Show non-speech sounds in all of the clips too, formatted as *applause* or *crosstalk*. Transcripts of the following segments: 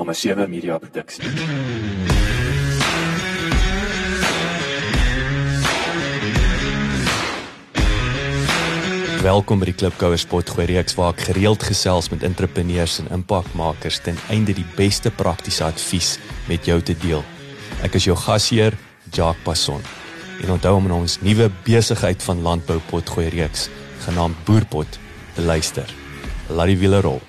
Nommer 7 Media Produksie. Welkom by die Klipkouer Spotgooi reeks waar ek gereeld gesels met entrepreneurs en impakmakers ten einde die beste praktiese advies met jou te deel. Ek is jou gasheer, Jacques Passon. En onthou om ons nuwe besigheid van landbou potgooi reeks genaamd Boerpot te luister. Laat die wiele rol.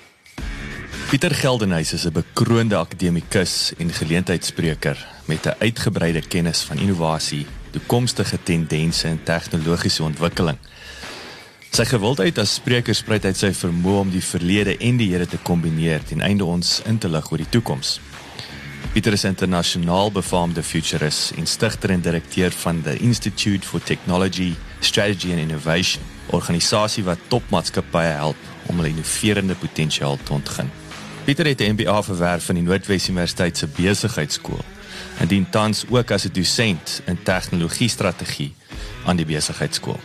Pieter Geldenhuys is 'n bekroonde akademikus en geleentheidsspreker met 'n uitgebreide kennis van innovasie, toekomstige tendense en tegnologiese ontwikkeling. Sy gewildheid as spreker spruit uit sy vermoë om die verlede en die hede te kombineer ten einde ons in te lig oor die toekoms. Pieter is internasionaal befaamde futurist en stigter en direkteur van the Institute for Technology, Strategy and Innovation, organisasie wat topmaatskappye help om hulle innoverende potensiaal te ontgin. Pieter het 'n MBA verwerf van die Noordwes Universiteit se besigheidskool en dien tans ook as 'n dosent in tegnologie strategie aan die besigheidskool.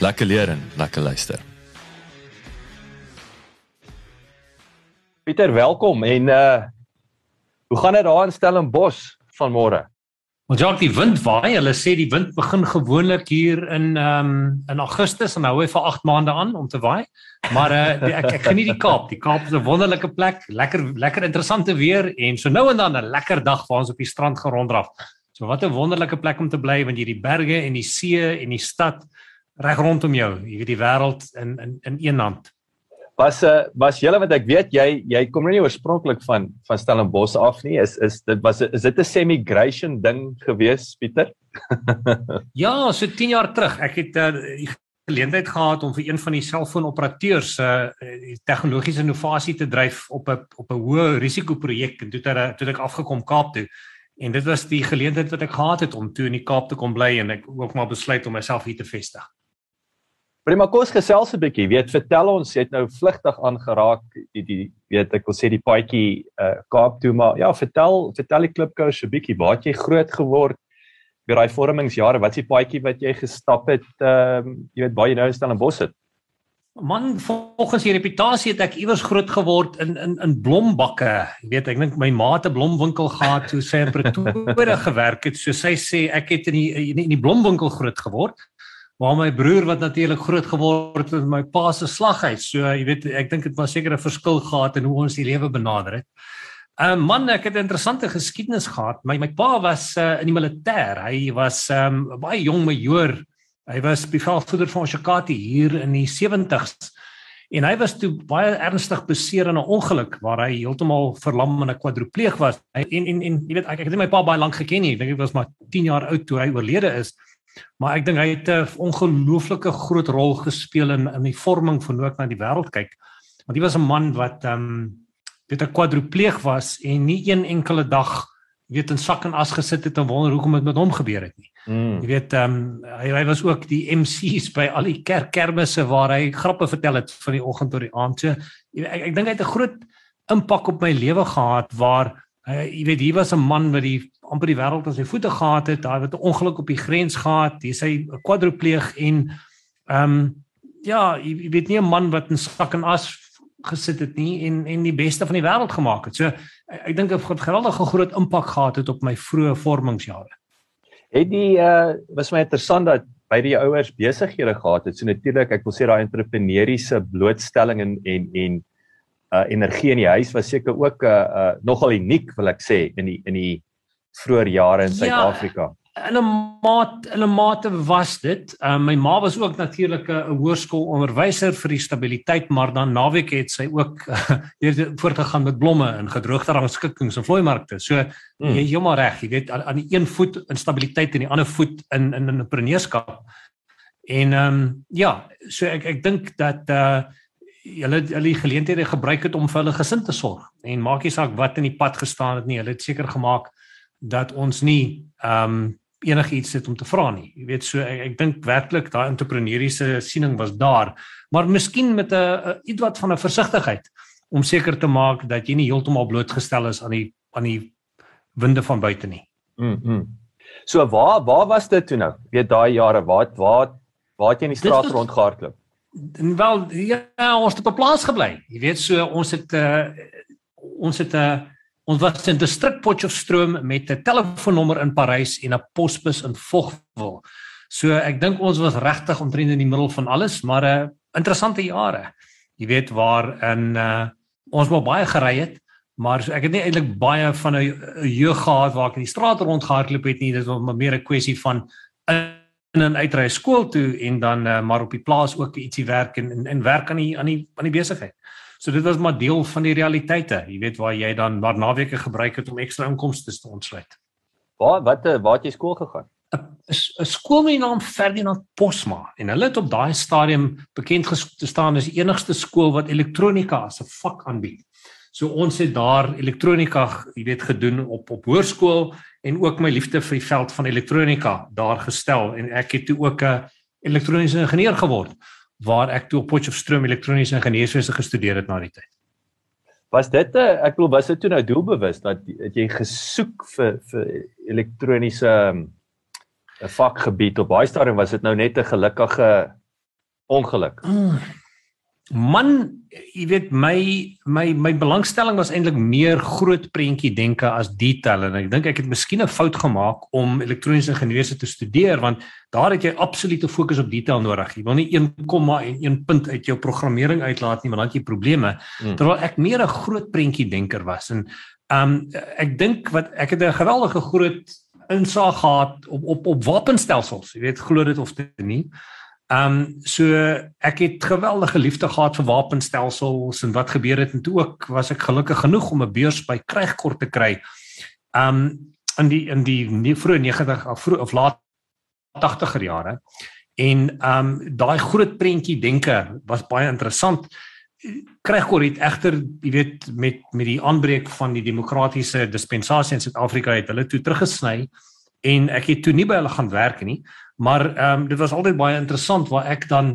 Lekker leer en lekker luister. Pieter, welkom en uh hoe gaan dit daar in Stellenbosch vanmôre? Want ja, die wind waai. Hulle sê die wind begin gewoonlik hier in ehm um, in Augustus en hou hy vir 8 maande aan om te waai. Maar uh die, ek ek geniet die Kaap. Die Kaap is 'n wonderlike plek, lekker lekker interessante weer en so nou en dan 'n lekker dag waar ons op die strand geronddraf. So wat 'n wonderlike plek om te bly want jy die berge en die see en die stad reg rondom jou. Jy weet die wêreld in in in een hand. Was uh was julle wat ek weet jy jy kom nou nie oorspronklik van van Stellenbosch af nie. Is is dit was is dit 'n semigration ding gewees, Pieter? *laughs* ja, so 10 jaar terug. Ek het uh, geleentheid gehad om vir een van die selfoonoperateurs 'n uh, tegnologiese innovasie te dryf op 'n op 'n hoë risiko projek en toe het toe ek afgekom Kaap toe. En dit was die geleentheid wat ek gehad het om toe in die Kaap te kom bly en ek ook maar besluit om myself hier te vestig. Prima kos gesels 'n bietjie. Weet, vertel ons, jy het nou vlugtig aangeraak die die weet ek wil sê die paadjie uh Kaap toe, maar ja, vertel vertel die klipkous 'n bietjie. Waar het jy groot geword? Vir daai vormingsjare, wat die paadjie wat jy gestap het? Ehm uh, jy weet baie nou in Stellenbosch het. Man, volgens die reputasie het ek iewers groot geword in in in blombakke. Jy weet, ek dink my ma het 'n blomwinkel gehad toe sy in Pretoria *laughs* gewerk het. So sy sê ek het in die in die blomwinkel groot geword. Maar my broer wat natuurlik groot geword het met my pa se slaghuis. So jy weet, ek dink dit was seker 'n verskil gehad in hoe ons die lewe benader het. 'n uh, Man, ek het 'n interessante geskiedenis gehad. My my pa was uh, in die militêr. Hy was 'n um, ehm, baie jong majoor. Hy was bevelvoerder van Shakati hier in die 70s. En hy was toe baie ernstig beseer in 'n ongeluk waar hy heeltemal verlam en 'n kwadripleeg was. En en en jy weet ek, ek het my pa baie lank geken nie. Ek dink hy was maar 10 jaar oud toe hy oorlede is. Maar ek dink hy het 'n ongelooflike groot rol gespeel in in die vorming van hoe ek na die wêreld kyk. Want hy was 'n man wat ehm um, weet 'n kwadripleeg was en nie een enkele dag weet in sak en as gesit het en wonder hoekom dit met hom gebeur het nie. Mm. Jy weet ehm um, hy hy was ook die MC's by al die kerkkermisse waar hy grappe vertel het van die oggend tot die aand. So ek ek dink hy het 'n groot impak op my lewe gehad waar hy jy weet hier was 'n man wat die amper die wêreld aan sy voete gehad het. Daar het 'n ongeluk op die grens gehad. Hy sê 'n kwadripleeg en ehm um, ja, jy, jy weet nie 'n man wat in sak en as gesit het nie en en die beste van die wêreld gemaak het. So ek, ek dink 'n geweldige groot impak gehad het op my vroeë vormingsjare. Het die uh was my interessant dat by die ouers besighede gehad het. So natuurlik, ek wil sê daai entrepreneursiese blootstelling en en en uh energie in die huis was seker ook uh, uh nogal uniek wil ek sê in die in die vroeë jare in ja, Suid-Afrika. Ja, in 'n maat in 'n mate was dit. Uh, my ma was ook natuurlik 'n hoërskoolonderwyser vir die stabiliteit, maar dan naweek het sy ook *laughs* uh, voortgegaan met blomme en gedroogde rangskikkings en vlooimarkte. So hmm. jy is heeltemal reg, jy weet aan, aan die een voet in stabiliteit en die ander voet in in in entrepreneurskap. En ehm um, ja, so ek ek dink dat uh hulle hulle die geleenthede gebruik het om vir hulle gesin te sorg en maak nie saak wat in die pad gestaan het nie hulle het seker gemaak dat ons nie ehm um, enigiets het om te vra nie. Jy weet so ek, ek dink werklik daai entrepreneursiese siening was daar, maar miskien met 'n ietwat van 'n versigtigheid om seker te maak dat jy nie heeltemal blootgestel is aan die aan die winde van buite nie. Mm. -hmm. So waar waar was dit toe nou? Weet daai jare waar waar waar het jy in die straat rondgehardloop? Wel ja, ons het op 'n plaas gebly. Jy weet so ons het uh, ons het 'n uh, Ons was in distrik Potchefstroom met 'n telefoonnommer in Parys en 'n posbus in Vogwel. So ek dink ons was regtig omtrent in die middel van alles, maar 'n uh, interessante jare. Jy weet waar in uh, ons maar baie gery het, maar so ek het nie eintlik baie van 'n jeug gehad waar ek in die straat rondgehardloop het nie. Dit was meer 'n kwessie van in en uitry skool toe en dan uh, maar op die plaas ook ietsie werk en en, en werk aan die aan die aan die besigheid. So dit was maar deel van die realiteite. Jy weet waar jy dan maar naweke gebruik het om ekstra inkomste te ontsluit. Waar wat eh, waar het jy skool gegaan? 'n skool met die naam Ferdinand Posma en hulle het op daai stadium bekend gestaan as die enigste skool wat elektronika as 'n vak aanbied. So ons het daar elektronika, jy weet, gedoen op op hoërskool en ook my liefde vir die veld van elektronika daar gestel en ek het toe ook 'n elektroniese ingenieur geword waar ek toe op Potchefstroom elektroniese ingenieurswese gestudeer het na die tyd. Was dit 'n ek glo was dit toe nou doelbewus dat het jy gesoek vir vir elektroniese 'n um, vakgebied op baie stadium was dit nou net 'n gelukkige ongeluk. Mm. Man, jy weet my my my belangstelling was eintlik meer groot prentjie denke as detail en ek dink ek het miskien 'n fout gemaak om elektroniese ingenieurswese te studeer want daar het jy absolute fokus op detail nodig. Jy wil nie 1 komma en 1 punt uit jou programmering uitlaat nie want dan het jy probleme. Hmm. Terwyl ek meer 'n groot prentjie denker was en um ek dink wat ek het 'n geweldige groot insaag gehad op op op wapenstelsels. Jy weet glo dit of dit nie. Ehm um, so ek het geweldige liefde gehad vir wapenstelsels en wat gebeur het en toe ook was ek gelukkig genoeg om 'n beurs by Krygkort te kry. Ehm um, in die in die vroeë 90 of vroeg of laat 80er jare. En ehm um, daai groot prentjie denke was baie interessant. Krygkort het egter, jy weet, met met die aanbreek van die demokratiese dispensasie in Suid-Afrika het hulle toe teruggesny en ek het toe nie by hulle gaan werk nie. Maar ehm um, dit was altyd baie interessant waar ek dan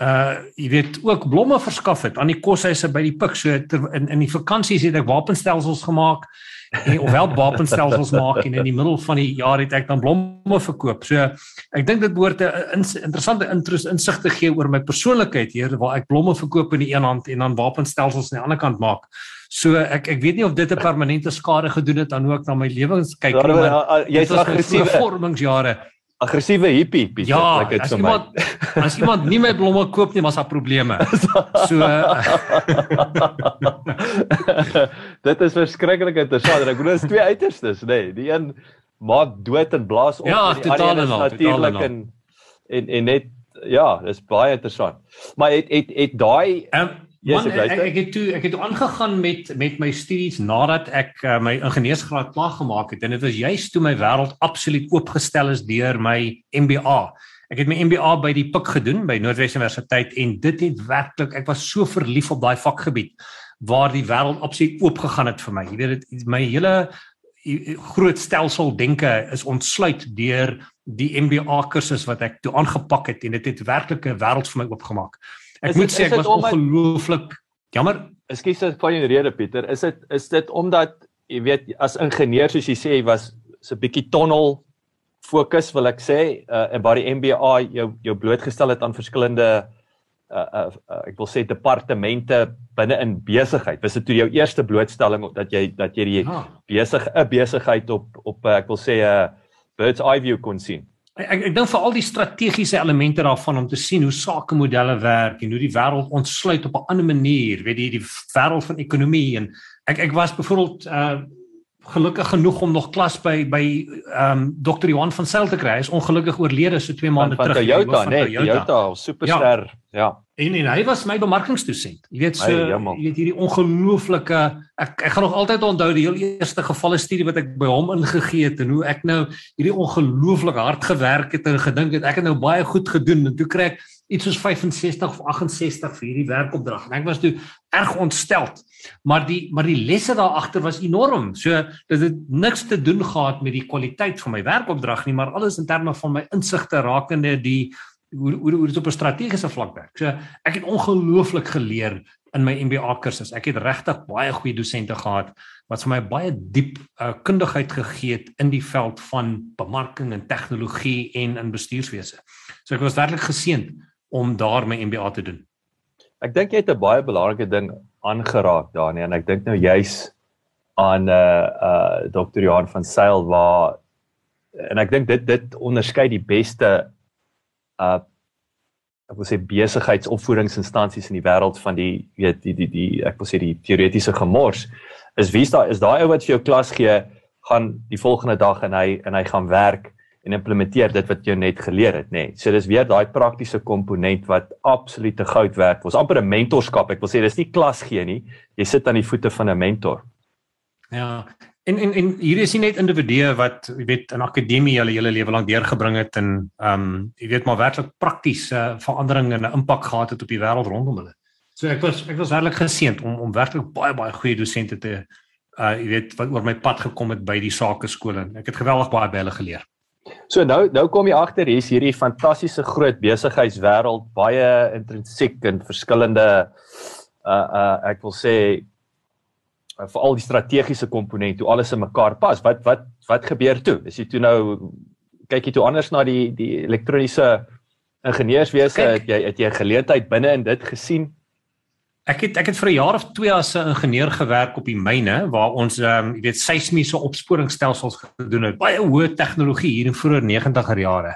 uh jy weet ook blomme verskaf het aan die koshuise by die pik so ter, in in die vakansies het ek wapenstelsels gemaak en ofwel wapenstelsels maak en in die middel van die jaar het ek dan blomme verkoop. So ek dink dit behoort 'n in, interessante insig te gee oor my persoonlikheid hier waar ek blomme verkoop in die een hand en dan wapenstelsels aan die ander kant maak. So ek ek weet nie of dit 'n permanente skade gedoen het aan hoe ek na my lewens kyk nie, maar jy's aggressiewe vormingsjare aggressiewe hippie Pieter ja, like dit so my. As iemand nie my blomme koop nie, was daar probleme. So *laughs* Dit is verskriklik interessant. Ek bedoel, dit is twee uiterstes, nê. Nee. Die een maak dood en blaas op ja, en die ander is natuurlik en en en net ja, dis baie interessant. Maar het het het daai um, Yes, Man, ek, ek het toe ek het toe aangegaan met met my studies nadat ek uh, my ingenieursgraad klaar gemaak het en dit was juist toe my wêreld absoluut oopgestel is deur my MBA. Ek het my MBA by die PUK gedoen by Noordwes Universiteit en dit het werklik ek was so verlief op daai vakgebied waar die wêreld absoluut oop gegaan het vir my. Jy weet dit my hele groot stelsel denke is ontsluit deur die MBA kursus wat ek toe aangepak het en dit het werklik 'n wêreld vir my oopgemaak. Ek is moet het, sê ek was ongelooflik jammer. Ekskuus as van jou rede Pieter. Is dit is dit omdat jy weet as ingenieur soos jy sê was so 'n bietjie tunnel fokus wil ek sê uh, en waar die MBA jou jou blootgestel het aan verskillende uh, uh, uh, ek wil sê departemente binne in besigheid. Was dit toe jou eerste blootstelling dat jy dat jy die ja. besig 'n besigheid op op uh, ek wil sê 'n uh, bird's eye view kon sien? Ek ek dink vir al die strategiese elemente daarvan om te sien hoe sakemodelle werk en hoe die wêreld ontsluit op 'n ander manier, weet jy, die wêreld van ekonomie en ek ek was byvoorbeeld uh gelukkig genoeg om nog klas by by ehm um, Dr. Johan van Sail te kry. Hy is ongelukkig oorlede so 2 maande terug. Van Toyota, nee, Toyota, superster. Ja. ja. En en hy was my bemarkingsdosent. Jy weet so hey, jy weet hierdie ongelooflike ek ek gaan nog altyd onthou die heel eerste gevalle studie wat ek by hom ingegee het en hoe ek nou hierdie ongelooflik hard gewerk het en gedink het ek het nou baie goed gedoen en toe kry ek iets soos 65 of 68 vir hierdie werkopdrag. En ek was toe erg ontsteld. Maar die maar die lesse daar agter was enorm. So dit het niks te doen gehad met die kwaliteit van my werkopdrag nie, maar alles in terme van my insigte rakende die hoe hoe hoe dit op 'n strategiese vlak werk. So ek het ongelooflik geleer in my MBA kursus. Ek het regtig baie goeie dosente gehad wat vir my baie diep uh, kundigheid gegee het in die veld van bemarking en tegnologie en in bestuurswese. So ek was werklik geseënd om daar my MBA te doen. Ek dink jy het 'n baie belangrike ding aangeraak daarin en ek dink nou juis aan uh uh Dr. Johan van Sail waar en ek dink dit dit onderskei die beste uh ek wil sê besigheidsopvoedingsinstansies in die wêreld van die weet die die die ek wil sê die teoretiese gemors is wie is daar is daai ou wat vir jou klas gee gaan die volgende dag en hy en hy gaan werk en implementeer dit wat jy net geleer het, nê. Nee. So dis weer daai praktiese komponent wat absolute goud werd. Ons amper 'n mentorskap. Ek wil sê dis nie klas gee nie. Jy sit aan die voete van 'n mentor. Ja. En en en hier is nie net individue wat jy weet in akademie hulle hele lewe lank deurgebring het en ehm um, jy weet maar werklik prakties uh, verandering en 'n impak gehad het op die wêreld rondom hulle. So ek was ek was regtig geseënd om om werklik baie baie goeie dosente te uh jy weet wat oor my pad gekom het by die sakeskool en ek het geweldig baie by hulle geleer. So nou nou kom jy agter hier's hierdie fantastiese groot besigheidswêreld baie intrinsiek en verskillende uh uh ek wil sê uh, vir al die strategiese komponente hoe alles in mekaar pas. Wat wat wat gebeur toe? Is jy toe nou kyk jy toe anders na die die elektroniese ingenieurswese? Het jy het jy 'n geleentheid binne in dit gesien? Ek het ek het vir 'n jaar of 2 as 'n ingenieur gewerk op die myne waar ons ehm um, jy weet seismiese opsporingsstelsels gedoen het. Baie hoë tegnologie hier in vroeë 90er jare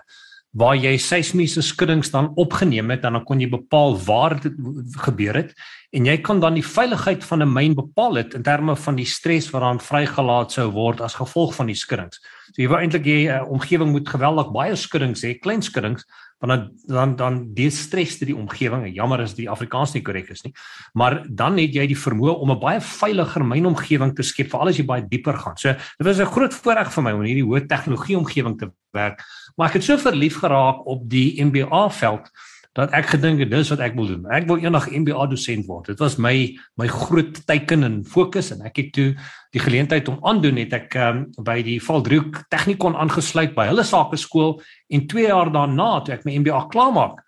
waar jy seismiese skuddings dan opgeneem het en dan kon jy bepaal waar dit gebeur het en jy kan dan die veiligheid van 'n myn bepaal het in terme van die stres wat dan vrygelaat sou word as gevolg van die skuddings. So jy wou eintlik hê 'n omgewing moet geweldig baie skuddings hê, klein skuddings want dan dan dan destres dit die omgewing. Jammer is die Afrikaans nie korrek is nie. Maar dan het jy die vermoë om 'n baie veiliger mynomgewing te skep veral as jy baie dieper gaan. So dit was 'n groot voorreg vir my om in hierdie hoë tegnologie omgewing te werk. Maar ek het so verlief geraak op die MBA veld dat ek gedink het dis wat ek wil doen. Ek wil eendag MBA dosent word. Dit was my my groot teiken en fokus en ek het toe die geleentheid om aandoen het ek um, by die Valdruk Technikon aangesluit by hulle sakeskool en 2 jaar daarna toe ek my MBA klaarmaak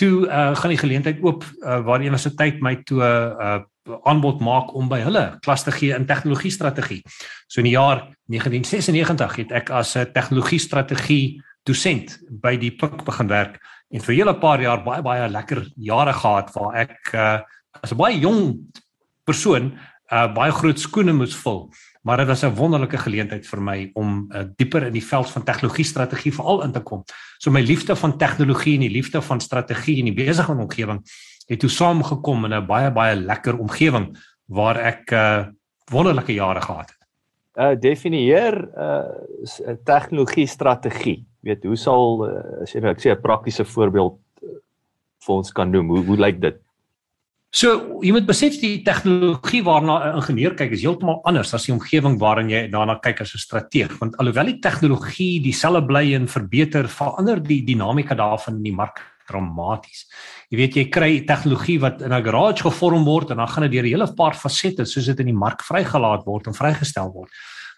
toe uh, gaan die geleentheid oop uh, waar die universiteit my toe 'n uh, aanbod maak om by hulle klas te gee in tegnologie strategie. So in die jaar 1996 het ek as 'n tegnologie strategie dosent by die Pik begin werk en vir hele paar jaar baie baie lekker jare gehad waar ek uh, as 'n baie jong persoon uh, baie groot skoene moes vul. Maar dit was 'n wonderlike geleentheid vir my om uh, dieper in die veld van tegnologie strategie veral in te kom. So my liefde van tegnologie en die liefde van strategie in die besigheidsomgewing het toe saamgekom in 'n baie baie lekker omgewing waar ek uh, wonderlike jare gehad het. Uh definieer uh tegnologie strategie. Weet hoe sal uh, as jy nou ek sê 'n praktiese voorbeeld uh, vir ons kan noem hoe hoe lyk dit? So jy moet besef die tegnologie waarna 'n ingenieur kyk is heeltemal anders as die omgewing waarin jy daarna kyk as 'n strateeg. Want alhoewel die tegnologie dieselfde bly en verbeter verander die dinamika daarvan in die mark dramaties. Jy weet jy kry tegnologie wat in 'n garage gevorm word en dan gaan dit deur 'n hele paar fasette soos dit in die mark vrygelaat word en vrygestel word.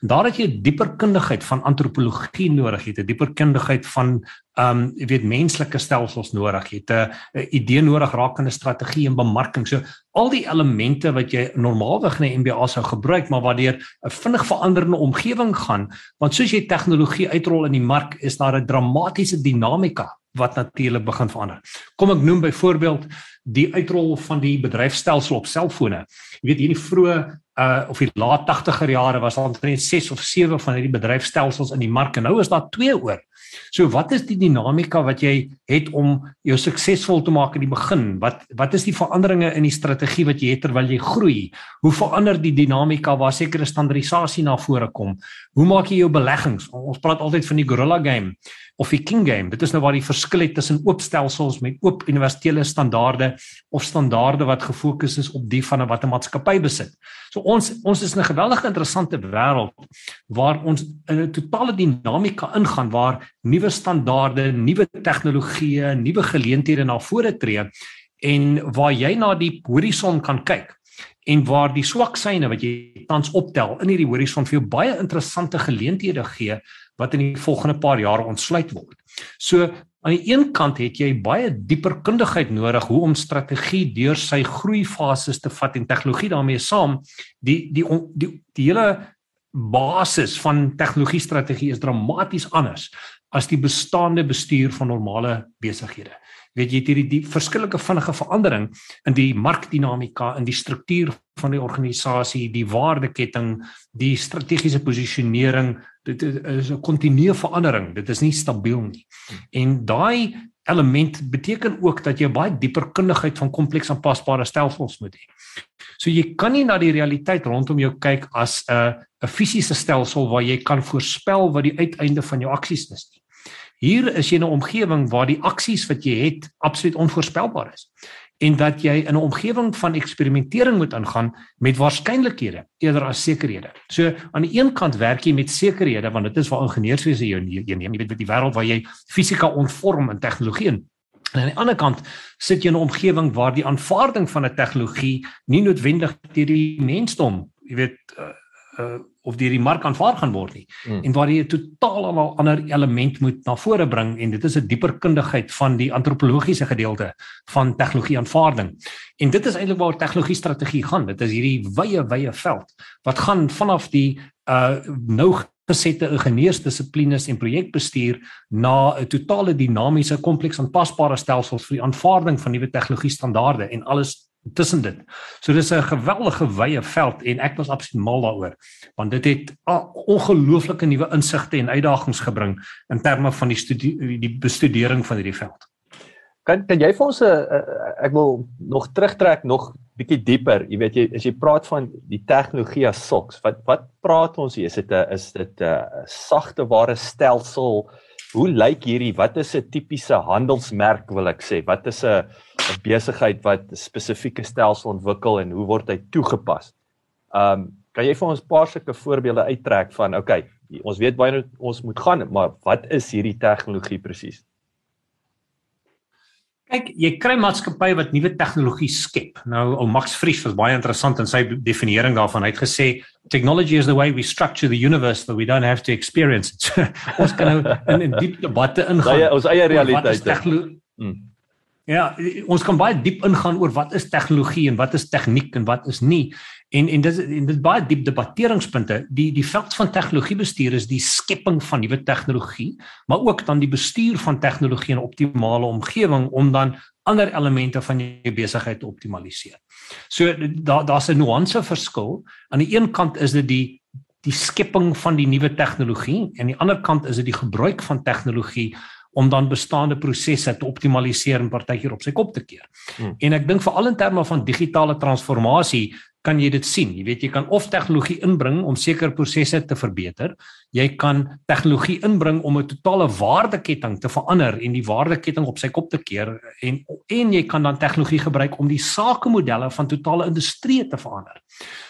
Daar het jy 'n dieper kundigheid van antropologie nodig, jy het 'n dieper kundigheid van ehm um, jy weet menslike stelsels nodig, jy het 'n idee nodig rakende strategie en bemarking. So al die elemente wat jy normaalweg in 'n MBA sou gebruik, maar waardeur 'n vinnig veranderende omgewing gaan, want soos jy tegnologie uitrol in die mark, is daar 'n dramatiese dinamika wat natuurlik begin verander. Kom ek noem byvoorbeeld die uitrol van die bedryfstelsel op selfone. Jy weet hierdie vroeë uh of die laat 80er jare was daar omtrent 6 of 7 van hierdie bedryfstelsels in die mark en nou is daar 2 oor. So wat is die dinamika wat jy het om jou suksesvol te maak in die begin? Wat wat is die veranderinge in die strategie wat jy het terwyl jy groei? Hoe verander die dinamika waar sekere standaardisasie na vore kom? Hoe maak jy jou beleggings? Ons praat altyd van die gorilla game of die king game. Dit is nou waar die verskil het tussen oop stelsels met oop universele standaarde of standaarde wat gefokus is op die van 'n wat 'n maatskappy besit. So ons ons is in 'n geweldige interessante wêreld waar ons in 'n totale dinamika ingaan waar nuwe standaarde, nuwe tegnologieë, nuwe geleenthede na vore tree en waar jy na die horison kan kyk en waar die swak syne wat jy tans optel in hierdie horison vir jou baie interessante geleenthede gee wat in die volgende paar jare ontsluit word. So aan die een kant het jy baie dieper kundigheid nodig hoe om strategie deur sy groeifases te vat en tegnologie daarmee saam die die die die, die hele basis van tegnologie strategie is dramaties anders as die bestaande bestuur van normale besighede. Weet jy hierdie die verskillike vinnige verandering in die markdinamika, in die struktuur van die organisasie, die waardeketting, die strategiese posisionering, dit is 'n kontinuerlike verandering. Dit is nie stabiel nie. En daai element beteken ook dat jy baie dieper kundigheid van kompleks aanpasbare stelsels moet hê. So jy kan nie na die realiteit rondom jou kyk as 'n 'n fisiese stelsel waar jy kan voorspel wat die uiteinde van jou aksies is nie. Hier is jy in 'n omgewing waar die aksies wat jy het absoluut onvoorspelbaar is en dat jy in 'n omgewing van eksperimentering moet ingaan met waarskynlikhede eerder as sekerhede. So aan die een kant werk jy met sekerhede want dit is waar ingenieurswese jou neem, jy weet met die wêreld waar jy fisika ontvorm en tegnologie in. En aan die ander kant sit jy in 'n omgewing waar die aanvaarding van 'n tegnologie nie noodwendig deur die mensdom, jy weet, uh, of deur die mark aanvaar gaan word nie hmm. en waar jy 'n totaal ander element moet na vore bring en dit is 'n dieper kundigheid van die antropologiese gedeelte van tegnologie aanvaarding. En dit is eintlik waar tegnologie strategie gaan. Dit is hierdie wye wye veld wat gaan vanaf die uh nou gesette ingenieursdissiplines en projekbestuur na 'n totale dinamiese kompleks aanpasbare stelsels vir die aanvaarding van nuwe tegnologie standaarde en alles tussen dit. So dis 'n geweldige wye veld en ek was absoluut mal daaroor want dit het ongelooflike nuwe insigte en uitdagings gebring in terme van die studie die bestudering van hierdie veld. Kan kan jy vir ons 'n ek wil nog terugtrek nog bietjie dieper. Jy weet jy as jy praat van die tegnologie as soks, wat wat praat ons hier? Is dit 'n is dit 'n sagte ware stelsel? Hoe lyk hierdie? Wat is 'n tipiese handelsmerk wil ek sê? Wat is 'n besigheid wat 'n spesifieke stelsel ontwikkel en hoe word hy toegepas? Um kan jy vir ons 'n paar sulke voorbeelde uittrek van okay, ons weet baie ons moet gaan, maar wat is hierdie tegnologie presies? Kyk, jy kry maatskappye wat nuwe tegnologie skep. Nou, ou Max Frisch was baie interessant in sy definiering daarvan. Hy het gesê technology is the way we structure the universe that we don't have to experience it. *laughs* ons kan nou in 'n diep debatte ingaan. Ja, ons eie realiteit. Hmm. Ja, ons kan baie diep ingaan oor wat is tegnologie en wat is tegniek en wat is nie. En en dit en dit baie diep debatteringspunte. Die die veld van tegnologiebestuur is die skepping van nuwe tegnologie, maar ook dan die bestuur van tegnologie in 'n optimale omgewing om dan ander elemente van jou besigheid te optimaliseer. So daar daar's 'n nuance verskil. Aan die een kant is dit die die skepping van die nuwe tegnologie en aan die ander kant is dit die gebruik van tegnologie om dan bestaande prosesse te optimaliseer en partykeer op sy kop te keer. Hmm. En ek dink veral in terme van digitale transformasie kan jy dit sien. Jy weet jy kan of tegnologie inbring om sekere prosesse te verbeter. Jy kan tegnologie inbring om 'n totale waardeketting te verander en die waardeketting op sy kop te keer en en jy kan dan tegnologie gebruik om die sakemodelle van totale industrie te verander.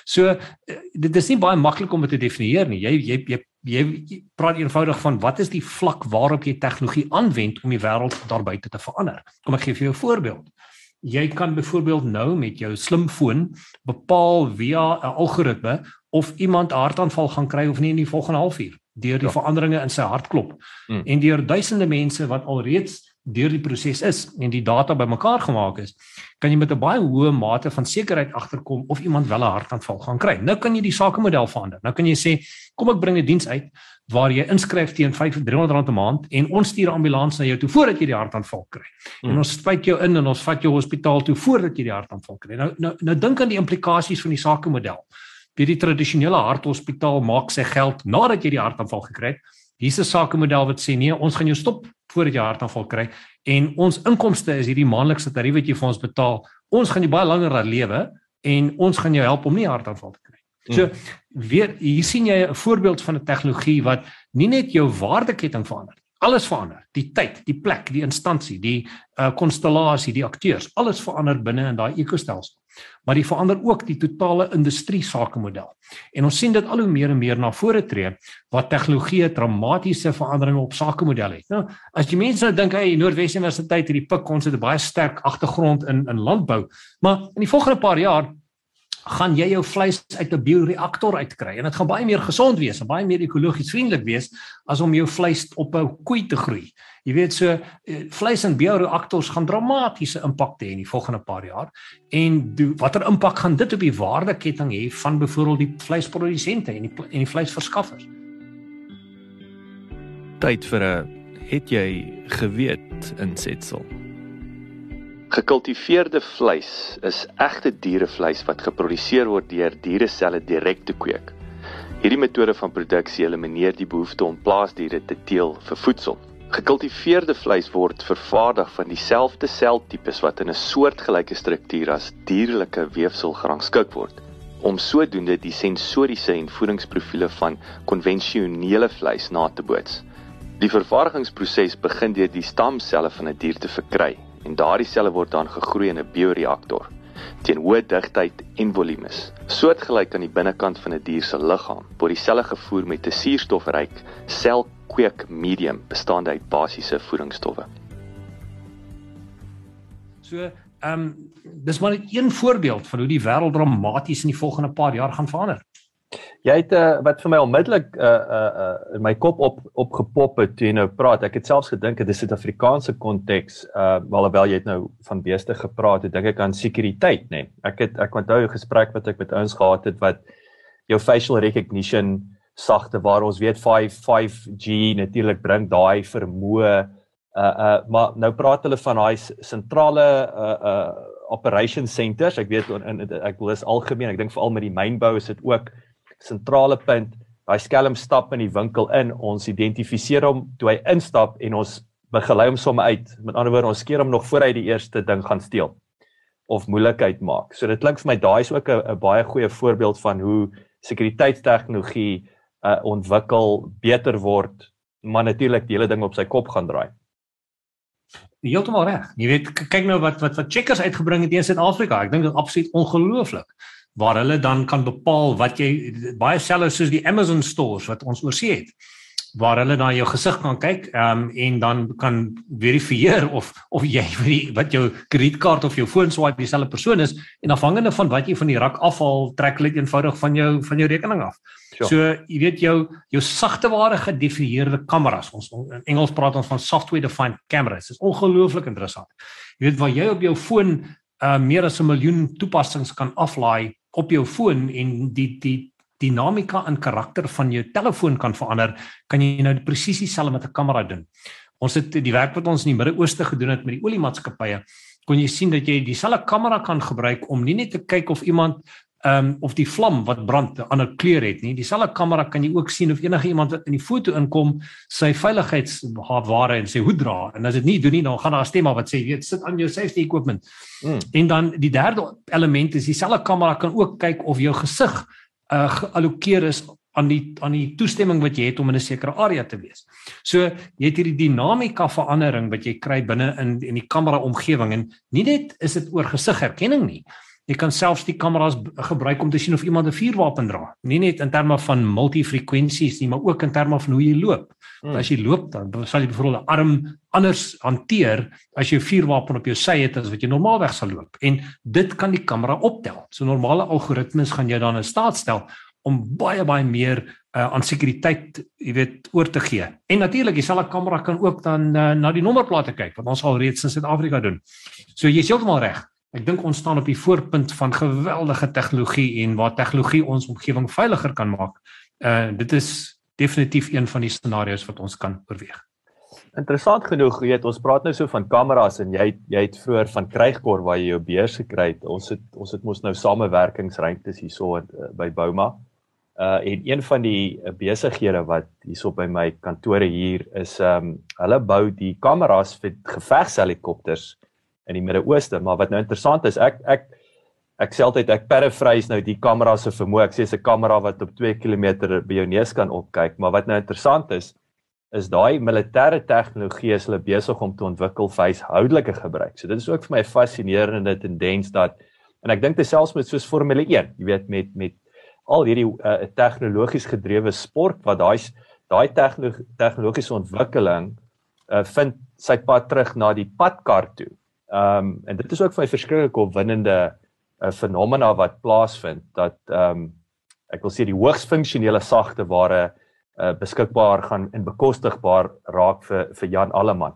So eh, dit is nie baie maklik om dit te definieer nie. Jy jy jy jy praat eenvoudig van wat is die vlak waarop jy tegnologie aanwend om die wêreld daarbuiten te verander. Kom ek gee vir jou 'n voorbeeld. Jy kan byvoorbeeld nou met jou slimfoon bepaal via 'n algoritme of iemand 'n hartaanval gaan kry of nie in die volgende halfuur deur die ja. veranderinge in sy hartklop. Hmm. En deur duisende mense wat alreeds deur die proses is en die data bymekaar gemaak is, kan jy met 'n baie hoë mate van sekerheid agterkom of iemand wel 'n hartaanval gaan kry. Nou kan jy die sakemodel verander. Nou kan jy sê, kom ek bring 'n diens uit waar jy inskryf teen 500 rand 'n maand en ons stuur 'n ambulans na jou toe voordat jy die hartaanval kry. Hmm. En ons spuit jou in en ons vat jou hospitaal toe voordat jy die hartaanval kry. Nou nou nou dink aan die implikasies van die sakemodel. Wie die tradisionele harthospitaal maak sy geld nadat jy die hartaanval gekry het. Hier's 'n sakemodel wat sê nee, ons gaan jou stop voordat jy hartaanval kry en ons inkomste is hierdie maandelikse tarief wat jy vir ons betaal. Ons gaan jou baie langer laat lewe en ons gaan jou help om nie hartaanval te kry. So hmm. weer hier sien jy 'n voorbeeld van 'n tegnologie wat nie net jou waardeketting verander. Alles verander. Die tyd, die plek, die instansie, die uh konstellasie, die akteurs, alles verander binne in daai ekostelsel. Maar dit verander ook die totale industrie sakemodel. En ons sien dit al hoe meer en meer na vore tree wat tegnologie dramatiese veranderinge op sakemodelle het. Nou, as jy mense nou dink, hey, Noordwes Universiteit het die pik ons het 'n baie sterk agtergrond in in landbou, maar in die volgende paar jaar gaan jy jou vleis uit 'n bioreaktor uitkry en dit gaan baie meer gesond wees en baie meer ekologies vriendelik wees as om jou vleis op 'n koei te groei. Jy weet so eh, vleis in bioreaktors gaan dramatiese impak hê in die volgende paar jaar en watter impak gaan dit op die waardeketting hê van byvoorbeeld die vleisprodusente en die en die vleisverskaffers? Tyd vir 'n Het jy geweet insetsel? Gekultiveerde vleis is egte dierevleis wat geproduseer word deur diereselle direk te kweek. Hierdie metode van produksie elimineer die behoefte om plaasdiere te teel vir voedsel. Gekultiveerde vleis word vervaardig van dieselfde seltipes wat in 'n soortgelyke struktuur as dierlike weefsel gerangskik word om sodoende die sensoriese en voedingsprofiele van konvensionele vleis na te boots. Die vervaardigingsproses begin deur die stamselle van 'n die dier te verkry en daardie selle word dan gegroei in 'n bioreaktor teen hoë digtheid en volumes. Soortgelyk aan die binnekant van 'n die dier se liggaam word die selle gevoer met 'n suurstofryk selkweek medium bestaande uit basiese voedingsstowwe. So, ehm um, dis maar net een voorbeeld van hoe die wêreld dramaties in die volgende paar jaar gaan verander. Jy het uh, wat vir my onmiddellik uh uh uh in my kop op opgepop het toe jy nou praat. Ek het selfs gedink dit is 'n Suid-Afrikaanse konteks uh alhoewel jy het nou van beeste gepraat, het dink ek aan sekuriteit, nê. Nee. Ek het ek onthou 'n gesprek wat ek met ouens gehad het wat jou facial recognition sagte waar ons weet 5 5G natuurlik bring daai vermoë uh uh maar nou praat hulle van daai sentrale uh uh operation centers. Ek weet in ek wil is algemeen. Ek dink veral met die mynbou is dit ook sentrale punt. Daai skelm stap in die winkel in. Ons identifiseer hom toe hy instap en ons begelei hom sommer uit. Met ander woorde, ons skeer hom nog voor hy die eerste ding gaan steel of moeilikheid maak. So dit klink vir my daai is ook 'n baie goeie voorbeeld van hoe sekuriteitstegnologie uh ontwikkel beter word, maar natuurlik die hele ding op sy kop gaan draai. Heeltemal reg. Jy weet kyk nou wat wat wat checkers uitgebring het in Suid-Afrika. Ek dink dit is absoluut ongelooflik waar hulle dan kan bepaal wat jy baie sellers soos die Amazon stores wat ons oorsee het waar hulle na jou gesig kan kyk um, en dan kan verifieer of of jy *laughs* wat jou kredietkaart of jou foon swipe dieselfde persoon is en afhangende van wat jy van die rak afhaal trek hulle eenvoudig van jou van jou rekening af. Sure. So jy weet jou jou sagte ware gedefinieerde kameras. Ons in Engels praat ons van software defined cameras. Dit is ongelooflik interessant. Jy weet waar jy op jou foon uh, meer as 'n miljoen toepassings kan aflaai op jou foon en die die dinamika en karakter van jou telefoon kan verander, kan jy nou presies dieselfde met 'n kamera doen. Ons het die werk wat ons in die Midde-Ooste gedoen het met die oliemaatskappye, kon jy sien dat jy dieselfde kamera kan gebruik om nie net te kyk of iemand ehm um, of die vlam wat brand 'n ander kleur het nie. Dieselfde kamera kan jy ook sien of enige iemand wat in die foto inkom sy veiligheidsware en sy hoed dra. En as dit nie doen nie, dan gaan daar 'n stem af wat sê, "Weet, sit aan jou safety equipment." Mm. En dan die derde element is dieselfde kamera kan ook kyk of jou gesig uh, geallokeer is aan die aan die toestemming wat jy het om in 'n sekere area te wees. So jy het hierdie dinamika verandering wat jy kry binne in in die kamera omgewing en nie net is dit oor gesigherkenning nie. Jy kan selfs die kameras gebruik om te sien of iemand 'n vuurwapen dra. Nie net in terme van multifrekwensies nie, maar ook in terme van hoe jy loop. Hmm. As jy loop dan sal jy byvoorbeeld 'n arm anders hanteer as jy 'n vuurwapen op jou sy het as wat jy normaalweg sal loop. En dit kan die kamera optel. So normale algoritmes gaan jou dan in staat stel om baie baie meer uh, aan sekuriteit, jy weet, oor te gee. En natuurlik, dieselfde kamera kan ook dan uh, na die nommerplate kyk wat ons al reeds in Suid-Afrika doen. So jy's heeltemal reg. Ek dink ons staan op die voorpunt van geweldige tegnologie en waar tegnologie ons omgewing veiliger kan maak. Uh dit is definitief een van die scenario's wat ons kan oorweeg. Interessant genoeg, jy weet ons praat nou so van kameras en jy jy het vroeër van krygkor waar jy jou beurs gekry het. Ons het ons het mos nou samewerkingsruimtes hierso uh, by Bouma. Uh en een van die uh, besighede wat hierso by my kantore hier is ehm um, hulle bou die kameras vir gevegshelikopters in die Midde-Ooste, maar wat nou interessant is, ek ek ek sê altyd ek paraphrase nou die kamera se vermoë. Ek sê 'n kamera wat op 2 km by jou neus kan opkyk, maar wat nou interessant is, is daai militêre tegnologie is hulle besig om te ontwikkel vir huishoudelike gebruik. So dit is ook vir my 'n fascinerende tendens dat en ek dink dit selfs met soos Formule 1, jy weet met met al hierdie uh, tegnologies gedrewe sport wat daai daai tegnologiese ontwikkeling uh, vind sy pad terug na die padkar toe. Ehm um, en dit is ook vir my verskriklik opwindende 'n uh, eh, fenomena wat plaasvind dat ehm um, ek wil sê die hoogs funksionele sagte ware uh, beskikbaar gaan en bekostigbaar raak vir vir Jan Alleman.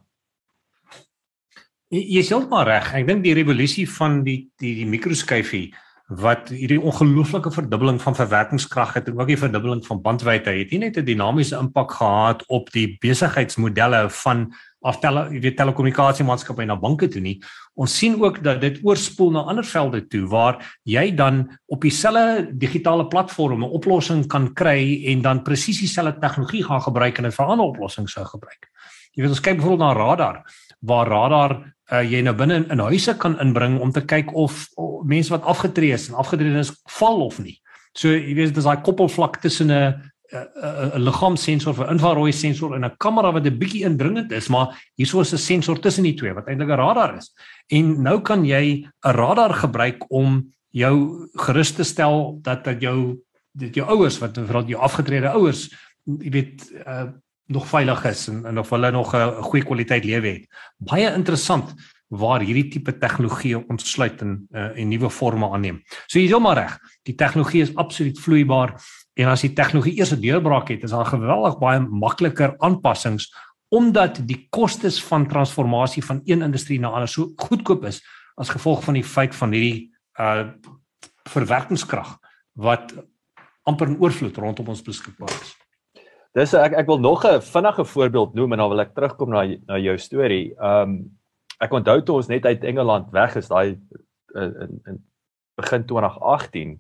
Jy, jy is heeltemal reg. Ek dink die revolusie van die die die mikroskyfie wat hierdie ongelooflike verdubbeling van verwerkingskrag het en ook die verdubbeling van bandwydte het nie net 'n dinamiese impak gehad op die besigheidsmodelle van of tele, weet telekommunikasiemaatskappye na banke toe nie. Ons sien ook dat dit oorspoel na ander velde toe waar jy dan op dieselfde digitale platform 'n oplossing kan kry en dan presies dieselfde tegnologie gaan gebruik en dit vir ander oplossing sou gebruik. Jy weet ons kyk byvoorbeeld na radar waar radar uh, jy nou binne in, in huise kan inbring om te kyk of, of mense wat afgetree is en afgetree is val of nie. So jy weet dis daai koppelvlak tussen 'n 'n liggaamsensor 'n infrarooi sensor en 'n kamera wat 'n bietjie indringend is, maar hierso is 'n sensor tussen die twee wat eintlik 'n radar is. En nou kan jy 'n radar gebruik om jou gerus te stel dat dat jou dit jou ouers wat veral jou afgetrede ouers, jy weet, uh, nog veilig is en, en of hulle nog 'n goeie kwaliteit lewe het. Baie interessant waar hierdie tipe tegnologie ontsluit en uh, en nuwe forme aanneem. So jy is heeltemal reg. Die tegnologie is absoluut vloeibaar En as die tegnologie eers 'n deurbraak het, is daar geweldig baie makliker aanpassings omdat die kostes van transformasie van een industrie na ander so goedkoop is as gevolg van die feit van hierdie uh verwerkingskrag wat amper in oorvloed rondom ons beskikbaar is. Dis ek ek wil nog 'n vinnige voorbeeld noem en dan wil ek terugkom na na jou storie. Um ek onthou toe ons net uit Engeland weg is daai in in begin 2018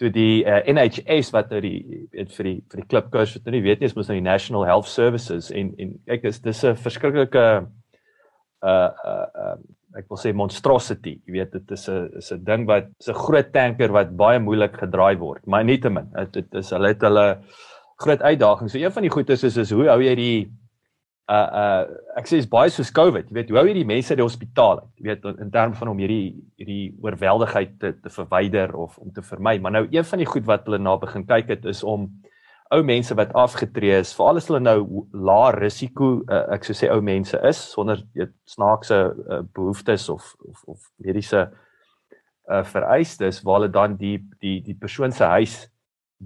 toe die uh, eh, NHS wat nou die weet vir die vir die klipkoers wat nou nie weet nie is mos nou die National Health Services en en kyk is dis 'n verskriklike uh uh uh ek wil sê monstrosity jy weet dit is 'n is 'n ding wat 'n groot tanker wat baie moeilik gedraai word maar nietemin dit is hulle het hulle groot uitdagings so een van die goedes is is hoe hou jy die uh uh ek sê is baie soos COVID, jy weet, hoe hou jy die mense uit die hospitaal uit? Jy weet in terme van om hierdie hierdie oorweldigheid te te verwyder of om te vermy. Maar nou een van die goed wat hulle na begin kyk het is om ou mense wat afgetree is, veral as hulle nou lae risiko uh, ek sou sê ou mense is sonder weet snaakse uh, behoeftes of of of mediese uh vereistes waar hulle dan die die die persoon se huis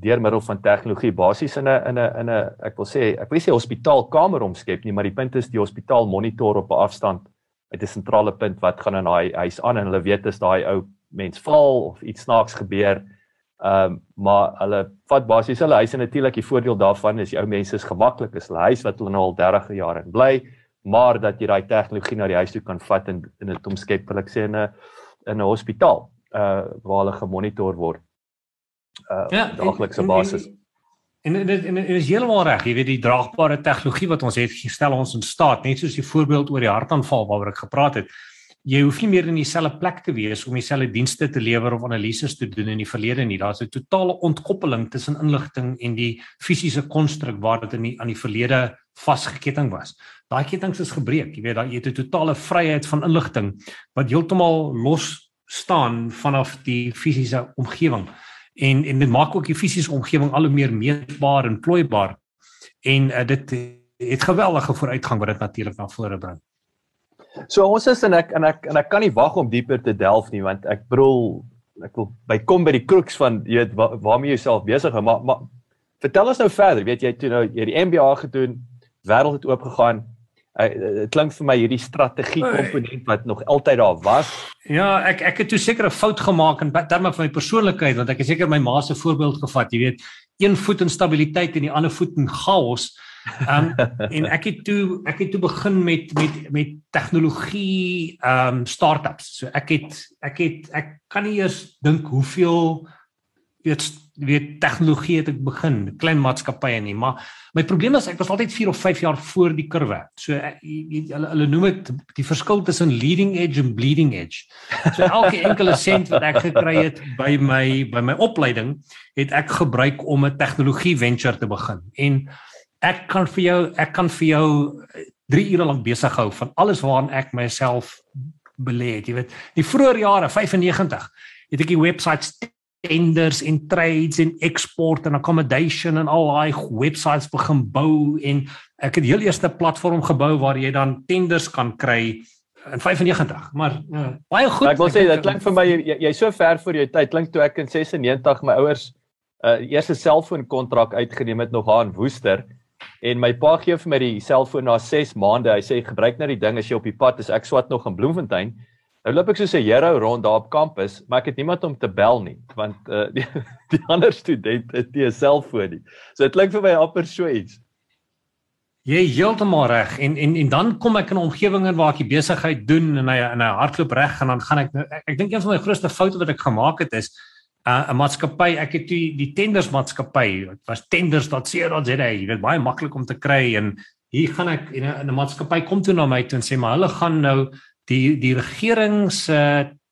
deur middel van tegnologie basies in 'n in 'n in 'n ek wil sê ek wil sê hospitaalkamer omskep nie maar die punt is die hospitaal monitor op 'n afstand uit 'n sentrale punt wat gaan in daai huis aan en hulle weet as daai ou mens val of iets snaaks gebeur ehm um, maar hulle vat basies hulle huis en natuurlik die voordeel daarvan is die ou mense is gemaklik is hulle huis wat hulle nou al 30 jaar in bly maar dat jy daai tegnologie na die huis toe kan vat en in dit omskep wil ek sê in 'n in 'n hospitaal uh waar hulle gemonitor word uh ja, daaglikse basis. En dit en, en is heeltemal reg, jy weet die draagbare tegnologie wat ons het gestel ons in staat, net soos die voorbeeld oor die hartaanval waaroor ek gepraat het. Jy hoef nie meer in dieselfde plek te wees om dieselfde dienste te lewer of analises te doen in die verlede nie. Daar's 'n totale ontkoppeling tussen inligting en die fisiese konstruk waar dit in die aan die verlede vasgeketting was. Daai kettinge is gebreek. Jy weet, daai jy het 'n totale vryheid van inligting wat heeltemal los staan vanaf die fisiese omgewing en en dit maak ook die fisiese omgewing al hoe meer meetbaar en plooibaar. En uh, dit het geweldige vooruitgang wat dit natuurlik na vore bring. So ons is en ek en ek en ek kan nie wag om dieper te delf nie want ek bedoel ek wil by kom by die crux van jy weet waar, waarmee jy jouself besig hou. Maar maar vertel ons nou verder. Weet jy toe nou jy die MBA gedoen wêreld het oop gegaan dit klink vir my hierdie strategie komponent wat nog altyd daar was. Ja, ek ek het toe seker 'n fout gemaak in terme van my persoonlikheid want ek het seker my ma se voorbeeld gevat, jy weet, een voet in stabiliteit en die ander voet in chaos. Ehm um, *laughs* en ek het toe ek het toe begin met met met tegnologie ehm um, startups. So ek het ek het ek kan nie eers dink hoeveel weet weet tegnologie het ek begin klein maatskappye nie maar my probleem is ek was altyd 4 of 5 jaar voor die kurwe. So eh, hulle hulle noem dit die verskil tussen leading edge en bleeding edge. So elke enkele sent wat ek gekry het by my by my opleiding het ek gebruik om 'n tegnologie venture te begin. En ek kan vir jou ek kan vir jou 3 eh, ure lank besig hou van alles waaraan ek myself belê het. Jy weet die vroeë jare 95 het ek die websites tenders en trades en export en accommodation en al daai websites begin bou en ek het heel eerste platform gebou waar jy dan tenders kan kry in 95 maar ja, baie goed. Ek wil sê dit klink vir my jy, jy so ver voor jou tyd klink toe ek in 96 my ouers uh eerste selfoon kontrak uitgeneem het nog aan Woester en my pa gee vir my die selfoon na 6 maande. Hy sê gebruik nou die ding as jy op die pad is. Ek swat nog in Bloemfontein Nou loop ek soos 'n hero rond daar op kampus, maar ek het niemand om te bel nie, want uh, *laughs* die, die ander studente het nie 'n selfoon nie. So dit klink vir my amper so iets. Jy heeltemal reg en en en dan kom ek in 'n omgewing in waar ek die besigheid doen en hy en hy hardloop reg en dan gaan ek ek, ek dink een van my grootste foute wat ek gemaak het is uh, 'n maatskappy ek het die die tenders maatskappy dit was tenders.co.za jy weet baie maklik om te kry en hier gaan ek en 'n maatskappy kom toe na my toe en sê maar hulle gaan nou die die regering se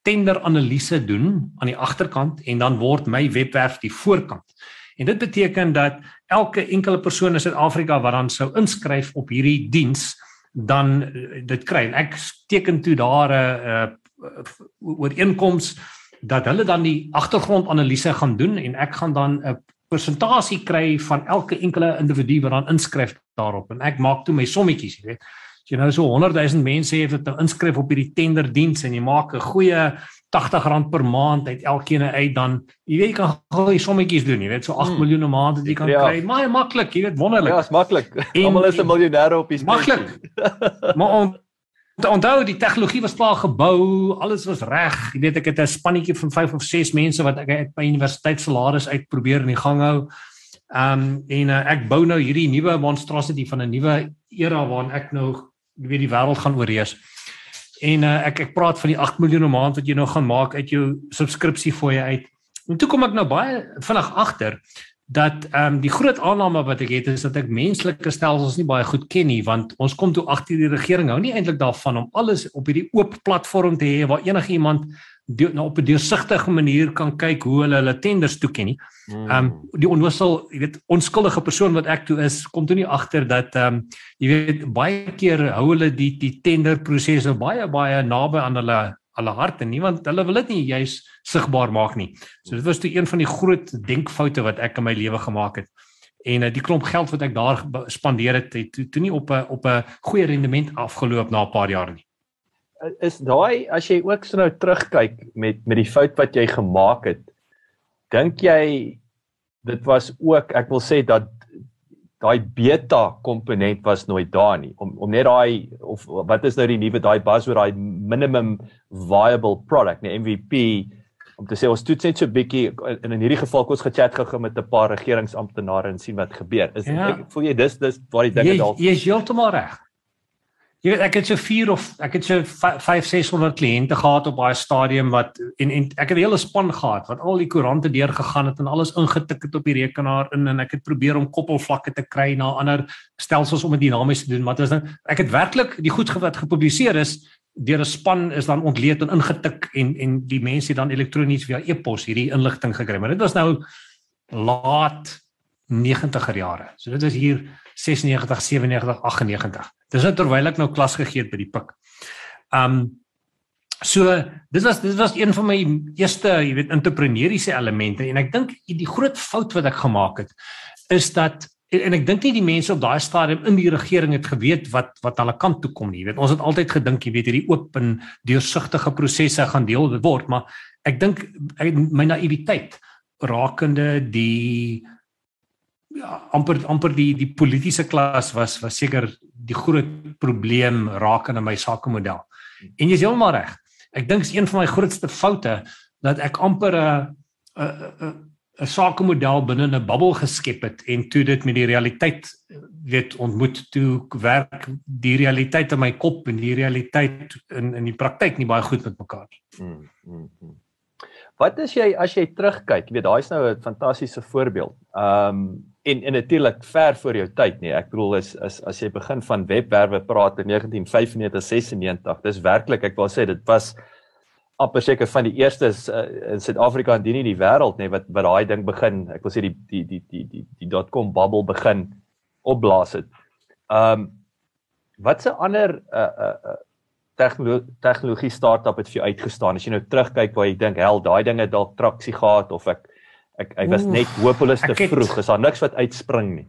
tender analise doen aan die agterkant en dan word my webwerf die voorkant. En dit beteken dat elke enkele persoon in Suid-Afrika wat dan sou inskryf op hierdie diens dan eh, dit kry. En ek teken toe daar 'n ooreenkoms dat hulle dan die agtergrondanalise gaan doen en ek gaan dan 'n persentasie kry van elke enkele individu wat dan inskryf daarop en ek maak toe my sommetjies, jy weet. As jy nou so 100 000 mense het wat nou inskryf op hierdie tenderdiens en jy maak 'n goeie R80 per maand uit elkeen uit dan jy weet jy kan goeie sommetjies doen, jy weet so 8 hmm. miljoen 'n maand wat jy kan ja. kry. Maar maklik, jy weet wonderlik. Ja, is maklik. *laughs* Almal is 'n miljonair op die Maklik. *laughs* maar om onthou die tegnologie was klaar gebou, alles was reg. Jy weet ek het 'n spannetjie van 5 of 6 mense wat ek uit my universiteitssalaris uit probeer in die gang hou. Ehm um, en uh, ek bou nou hierdie nuwe monstrosity van 'n nuwe era waarin ek nou jy weet die wêreld gaan oorheers. En uh, ek ek praat van die 8 miljoen 'n maand wat jy nou gaan maak uit jou subskripsie fooie uit. En toe kom ek nou baie vinnig agter dat ehm um, die groot aanname wat ek het is dat ek menslike stelsels nie baie goed ken nie want ons kom toe agter die regering hou nie eintlik daarvan om alles op hierdie oop platform te hê waar enige iemand die, nou op 'n deursigtige manier kan kyk hoe hulle hulle tenders toeken nie. Hmm. Ehm um, die onwissel, jy weet, onskuldige persoon wat ek toe is, kom toe nie agter dat ehm um, jy weet baie keer hou hulle die die tenderprosesse baie baie naby aan hulle hulle harte nie want hulle wil dit nie juis sigbaar maak nie. So dit was toe een van die groot denkfoute wat ek in my lewe gemaak het. En uh, die klomp geld wat ek daar spandeer het, het toe, toe nie op 'n op 'n goeie rendement afgeloop na 'n paar jaar nie is daai as jy ook so nou terugkyk met met die fout wat jy gemaak het dink jy dit was ook ek wil sê dat daai beta komponent was nooit daar nie. Om om net daai of wat is nou die nuwe daai buzzword daai minimum viable product nee MVP om te sê ons toets net so 'n bietjie in in hierdie geval kom ons gechat gou met 'n paar regeringsamptenare en sien wat gebeur. Is ja. ek voel jy dis dis waar die dinge dalk jy is heeltemal reg Jy weet ek het so 4 of ek het so 5 600 kliënte gehad op daai stadium wat en en ek het 'n hele span gehad wat al die koerante deur gegaan het en alles ingetik het op die rekenaar in en ek het probeer om koppelvlakke te kry na ander stelsels om dit dinamies te doen maar dit is nou ek het werklik die goed wat gepubliseer is deur 'n span is dan ontleed en ingetik en en die mense het dan elektronies via e-pos hierdie inligting gekry maar dit was nou laat 90er jare. So dit is hier 96 97 98 Dis nou terwyl ek nou klas gegee het by die PIK. Um so dis was dis was een van my eerste, jy weet, entrepreneursiese elemente en ek dink die groot fout wat ek gemaak het is dat en ek dink nie die mense op daai stadium in die regering het geweet wat wat hulle kant toe kom nie. Jy weet, ons het altyd gedink jy weet hierdie oop en deursigtige prosesse gaan deel word, maar ek dink my naïwiteit rakende die ja amper amper die die politieke klas was was seker die groot probleem rakende my sakemodel. En jy's heeltemal reg. Ek dink is een van my grootste foute dat ek amper 'n 'n 'n sakemodel binne 'n bubbel geskep het en toe dit met die realiteit weet ontmoet toe werk die realiteit in my kop en die realiteit in in die praktyk nie baie goed met mekaar nie. Mm, mm, mm. Wat is jy as jy terugkyk, weet daai's nou 'n fantastiese voorbeeld. Ehm um, en en natuurlik ver voor jou tyd nie. Ek bedoel is as as jy begin van webwerwe praat in 1995 96, dis werklik ek wil sê dit was amper seker van die eerstes uh, in Suid-Afrika en nie die wêreld nê wat wat daai ding begin. Ek wil sê die die die die die die .com bubble begin opblaas het. Um watse ander uh uh, uh tegnologie tegnologie startup het vir jou uitgestaan as jy nou terugkyk waar jy dink hel daai dinge dalk traksie gehad of ek Ek ek was net hopeloos te het, vroeg. Is daar niks wat uitspring nie?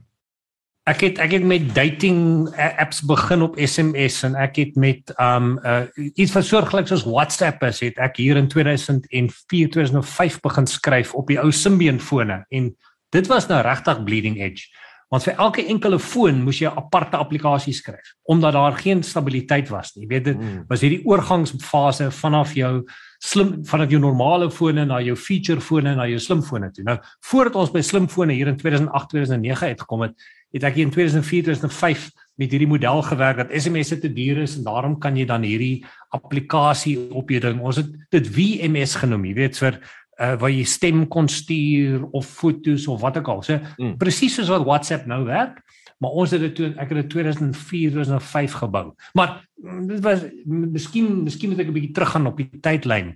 Ek het ek het met dating apps begin op SMS en ek het met um uh, iets van soortgelyks soos WhatsApp is het ek hier in 2004 2005 begin skryf op die ou Symbian fone en dit was nou regtig bleeding edge Want vir elke enkele foon moes jy 'n aparte applikasie skryf omdat daar geen stabiliteit was nie. Jy weet dit mm. was hierdie oorgangsfase vanaf jou slim vanaf jou normale fone na jou feature fone na jou slimfone toe. Nou voordat ons by slimfone hier in 2008 2009 uitgekom het, het ek in 2004 2005 met hierdie model gewerk dat SMS'e te duur is en daarom kan jy dan hierdie applikasie op jou ding. Ons het dit WMS genoem, jy weet vir uh waar jy stem kon stuur of fotos of wat ook al. So mm. presies soos wat WhatsApp nou werk, maar ons het dit toe ek het dit 2004 2005 gebou. Maar mm, dit was miskien miskien moet ek 'n bietjie teruggaan op die tydlyn.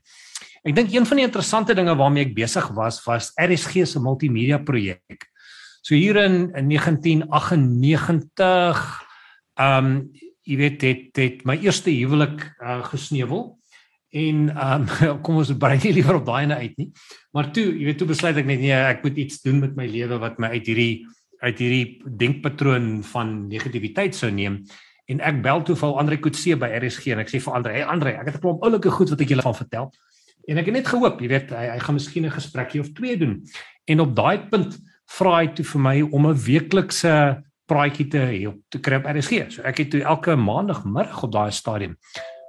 Ek dink een van die interessante dinge waarmee ek besig was was RSG se multimedia projek. So hier in, in 1998 ehm um, jy weet dit dit my eerste huwelik uh, gesneuwel en um, *laughs* kom ons brei nie liewer op daai ene uit nie. Maar toe, jy weet, toe besluit ek net nee, ek moet iets doen met my lewe wat my uit hierdie uit hierdie denkpatroon van negativiteit sou neem. En ek bel toe vir Andre Kutse by RSG en ek sê vir Andre, hey Andre, ek het 'n klomp oulike goed wat ek julle van vertel. En ek het net gehoop, jy weet, hy hy gaan miskien 'n gesprekkie of twee doen. En op daai punt vra hy toe vir my om 'n weeklikse praatjie te hê op te kry op RSG. So ek het toe elke maandagmiddag op daai stadium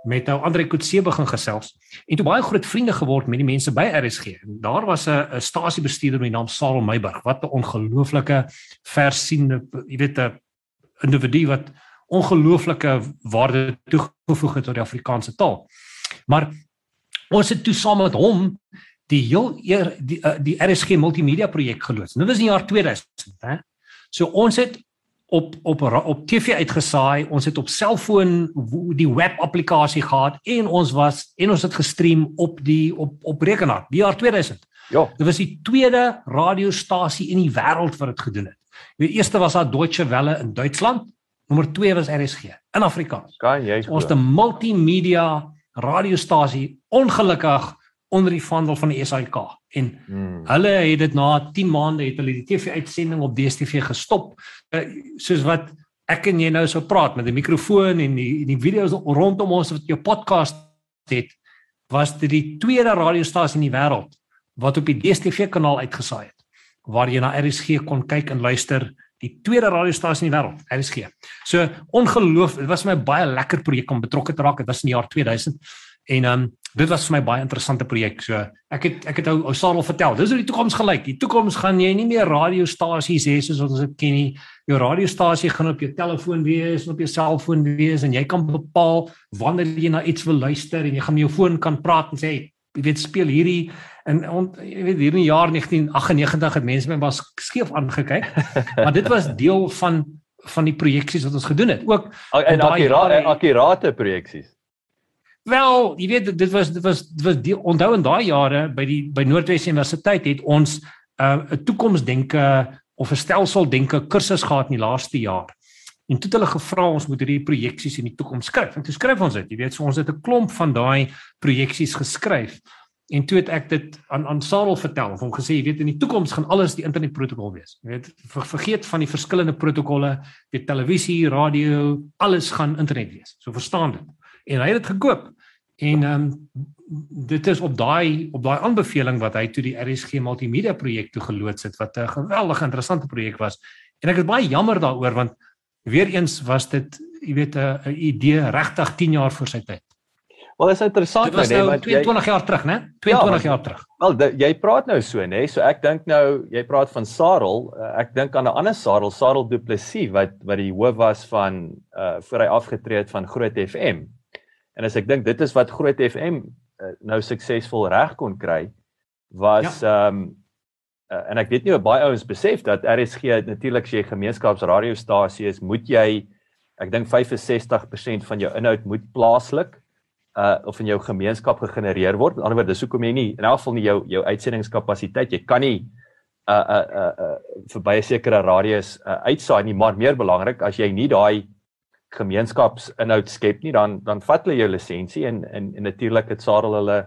met ou Andre Kutse begin gesels en toe baie groot vriende geword met die mense by RSG. En daar was 'n 'n stasiebestuurder met die naam Sarel Meiburg wat 'n ongelooflike versiende, jy weet 'n individu wat ongelooflike waarde toegevoeg het tot die Afrikaanse taal. Maar ons het toe saam met hom die heel eer, die uh, die RSG multimedia projek geloods. Nou dis in die jaar 2000, hè. So ons het op op op TV uitgesaai. Ons het op selfoon die web applikasie gehad en ons was en ons het gestream op die op op rekenaar. Die jaar 2000. Ja. Dit was die tweede radiostasie in die wêreld wat dit gedoen het. Die eerste was daar Deutsche Welle in Duitsland. Nommer 2 was RSG in Afrikaans. Kan jy? Ons het 'n multimedia radiostasie ongelukkig onder die vaandel van die SAK en hmm. hulle het dit na 10 maande het hulle die TV uitsending op DStv gestop. Uh, soos wat ek en jy nou so praat met 'n mikrofoon en die die video's rondom ons wat jou podcast het was dit die tweede radiostasie in die wêreld wat op die DStv kanaal uitgesaai het waar jy na RSG kon kyk en luister die tweede radiostasie in die wêreld RSG so ongeloof dit was my baie lekker projek om betrokke te raak. Dit was in die jaar 2000 En ehm um, dit was vir my baie interessante projek. So ek het ek het ou ou Sarel vertel. Dis hoe die toekoms gelyk. Die toekoms gaan jy nie meer radiostasies hê soos wat ons dit ken nie. Jou radiostasie gaan op jou telefoon wees, op jou selfoon wees en jy kan bepaal wanneer jy na iets wil luister en jy gaan met jou foon kan praat en sê jy weet speel hierdie en jy weet hier in die jaar 1998 het mense my was skeef aangekyk. *laughs* maar dit was deel van van die projeksies wat ons gedoen het. Ook en akkurate akkurate projeksies. Wel, jy weet dit was dit was dit was die, onthou in daai jare by die by Noordwes Universiteit het ons 'n uh, toekomsdenke of 'n stelseldenke kursus gehad in die laaste jaar. En toe het hulle gevra ons moet hierdie projeksies in die toekoms skryf. En toe skryf ons dit. Jy weet, so ons het 'n klomp van daai projeksies geskryf. En toe het ek dit aan aan Sarel vertel of hom gesê, jy weet in die toekoms gaan alles die internetprotokol wees. Jy weet, ver, vergeet van die verskillende protokolle, die televisie, radio, alles gaan internet wees. So verstaan dit en hy het dit gekoop. En ehm um, dit is op daai op daai aanbeveling wat hy toe die RSG multimedia projek toe geloods het wat 'n geweldige interessante projek was. En ek is baie jammer daaroor want weer eens was dit, jy weet 'n idee regtig 10 jaar voor sy tyd. Wel is interessant nou, nee, maar 22 jy, jaar terug, né? 22 ja, jaar terug. Wel jy praat nou so, nê? So ek dink nou jy praat van Sarel, uh, ek dink aan 'n ander Sarel, Sarel Du Plessis wat wat die hoof was van uh voor hy afgetree het van Groot FM. En as ek dink dit is wat Groot FM uh, eh, nou suksesvol reg kon kry was ja. ehm ja. um, uh, en ek weet nie baie ouens besef dat RSG natuurlik as jy gemeenskapsradiostasie is, moet jy ek dink 65% van jou inhoud moet plaaslik uh of in jou gemeenskap gegenereer word. Aan die ander word dis hoekom jy nie in elk geval nie jou jou uitsendingskapasiteit, jy kan nie uh uh uh, uh vir baie sekere radius uh, uitsaai nie, maar meer belangrik as jy nie daai gemeenskapsinhoud skep nie dan dan vat hulle jou lisensie en en, en natuurlik het Sarel hulle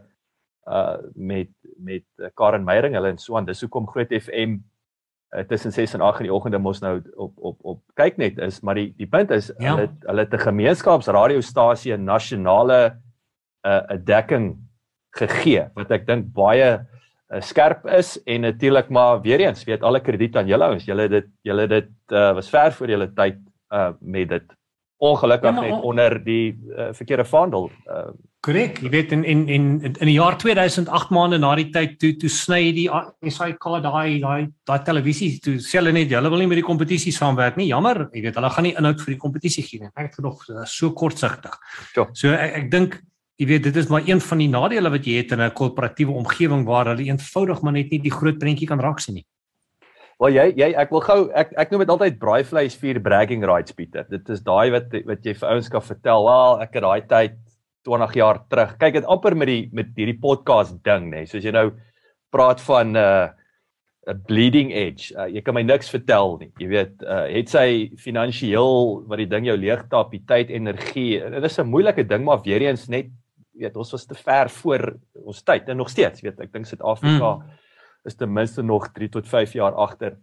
uh met met uh, Karen Meyering hulle en so aan dis hoekom Groot FM uh, tussen 6 en 8 in die oggende mos nou op op op kyk net is maar die die punt is ja. hulle hulle het 'n gemeenskapsradiostasie 'n nasionale uh 'n dekking gegee wat ek dink baie uh, skerp is en natuurlik maar weer eens weet alle krediet aan julle ouens. Julle dit julle dit uh, was ver voor julle tyd uh, met dit ongelukkig ja, net onder die uh, verkeerde vaandel. Korrek, uh, jy weet in in in in die jaar 2008 maande na die tyd toe toe sny die SAK daai daai daai televisie toe sê hulle net hulle wil nie met die kompetisie saamwerk nie. Jammer, jy weet hulle gaan nie inhoud vir die kompetisie gee nie. Ek het gedog so kortsigtig. Ja. So ek ek dink jy weet dit is maar een van die nadele wat jy het in 'n korporatiewe omgewing waar hulle eenvoudig maar net nie die groot prentjie kan raak sien nie. Wel jy jy ek wil gou ek ek noem dit altyd braaivleis vir bragging rights Pieter. Dit is daai wat wat jy vir ouens kan vertel. Wel, ek het daai tyd 20 jaar terug. Kyk dit amper met die met hierdie podcast ding nê. Nee. Soos jy nou praat van 'n uh, bleeding edge. Uh, jy kan my niks vertel nie. Jy weet, uh, het sy finansiëel wat die ding jou leegtap, die tyd, energie. Dit is 'n moeilike ding maar weer eens net weet ons was te ver voor ons tyd en nog steeds weet ek dink Suid-Afrika mm. Is ten minste nog 3 tot 5 jaar agter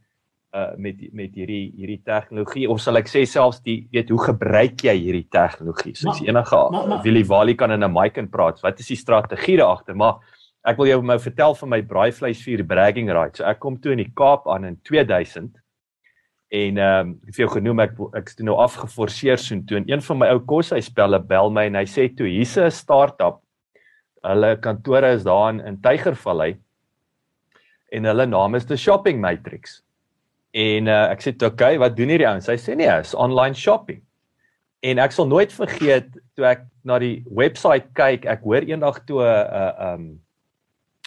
uh met met hierdie hierdie tegnologie. Of sal ek sê selfs die weet hoe gebruik jy hierdie tegnologie? Soos enige Willie Wally kan in 'n mic en praat. Wat is die strategie daar agter maar ek wil jou nou vertel van my braaivleisvuur bragging rights so ek kom toe in die Kaap aan in 2000 En ehm um, ek het jou genoem ek ek het nou afgeforseer soen toe en een van my ou koshuispelle bel my en hy sê toe hier's 'n start-up. Hulle kantore is daar in, in Tygervallei. En hulle naam is The Shopping Matrix. En uh, ek sê toe okay, wat doen hierdie ouens? Hy sê nee, is online shopping. En ek sal nooit vergeet toe ek na die webwerf kyk, ek hoor eendag toe 'n uh, um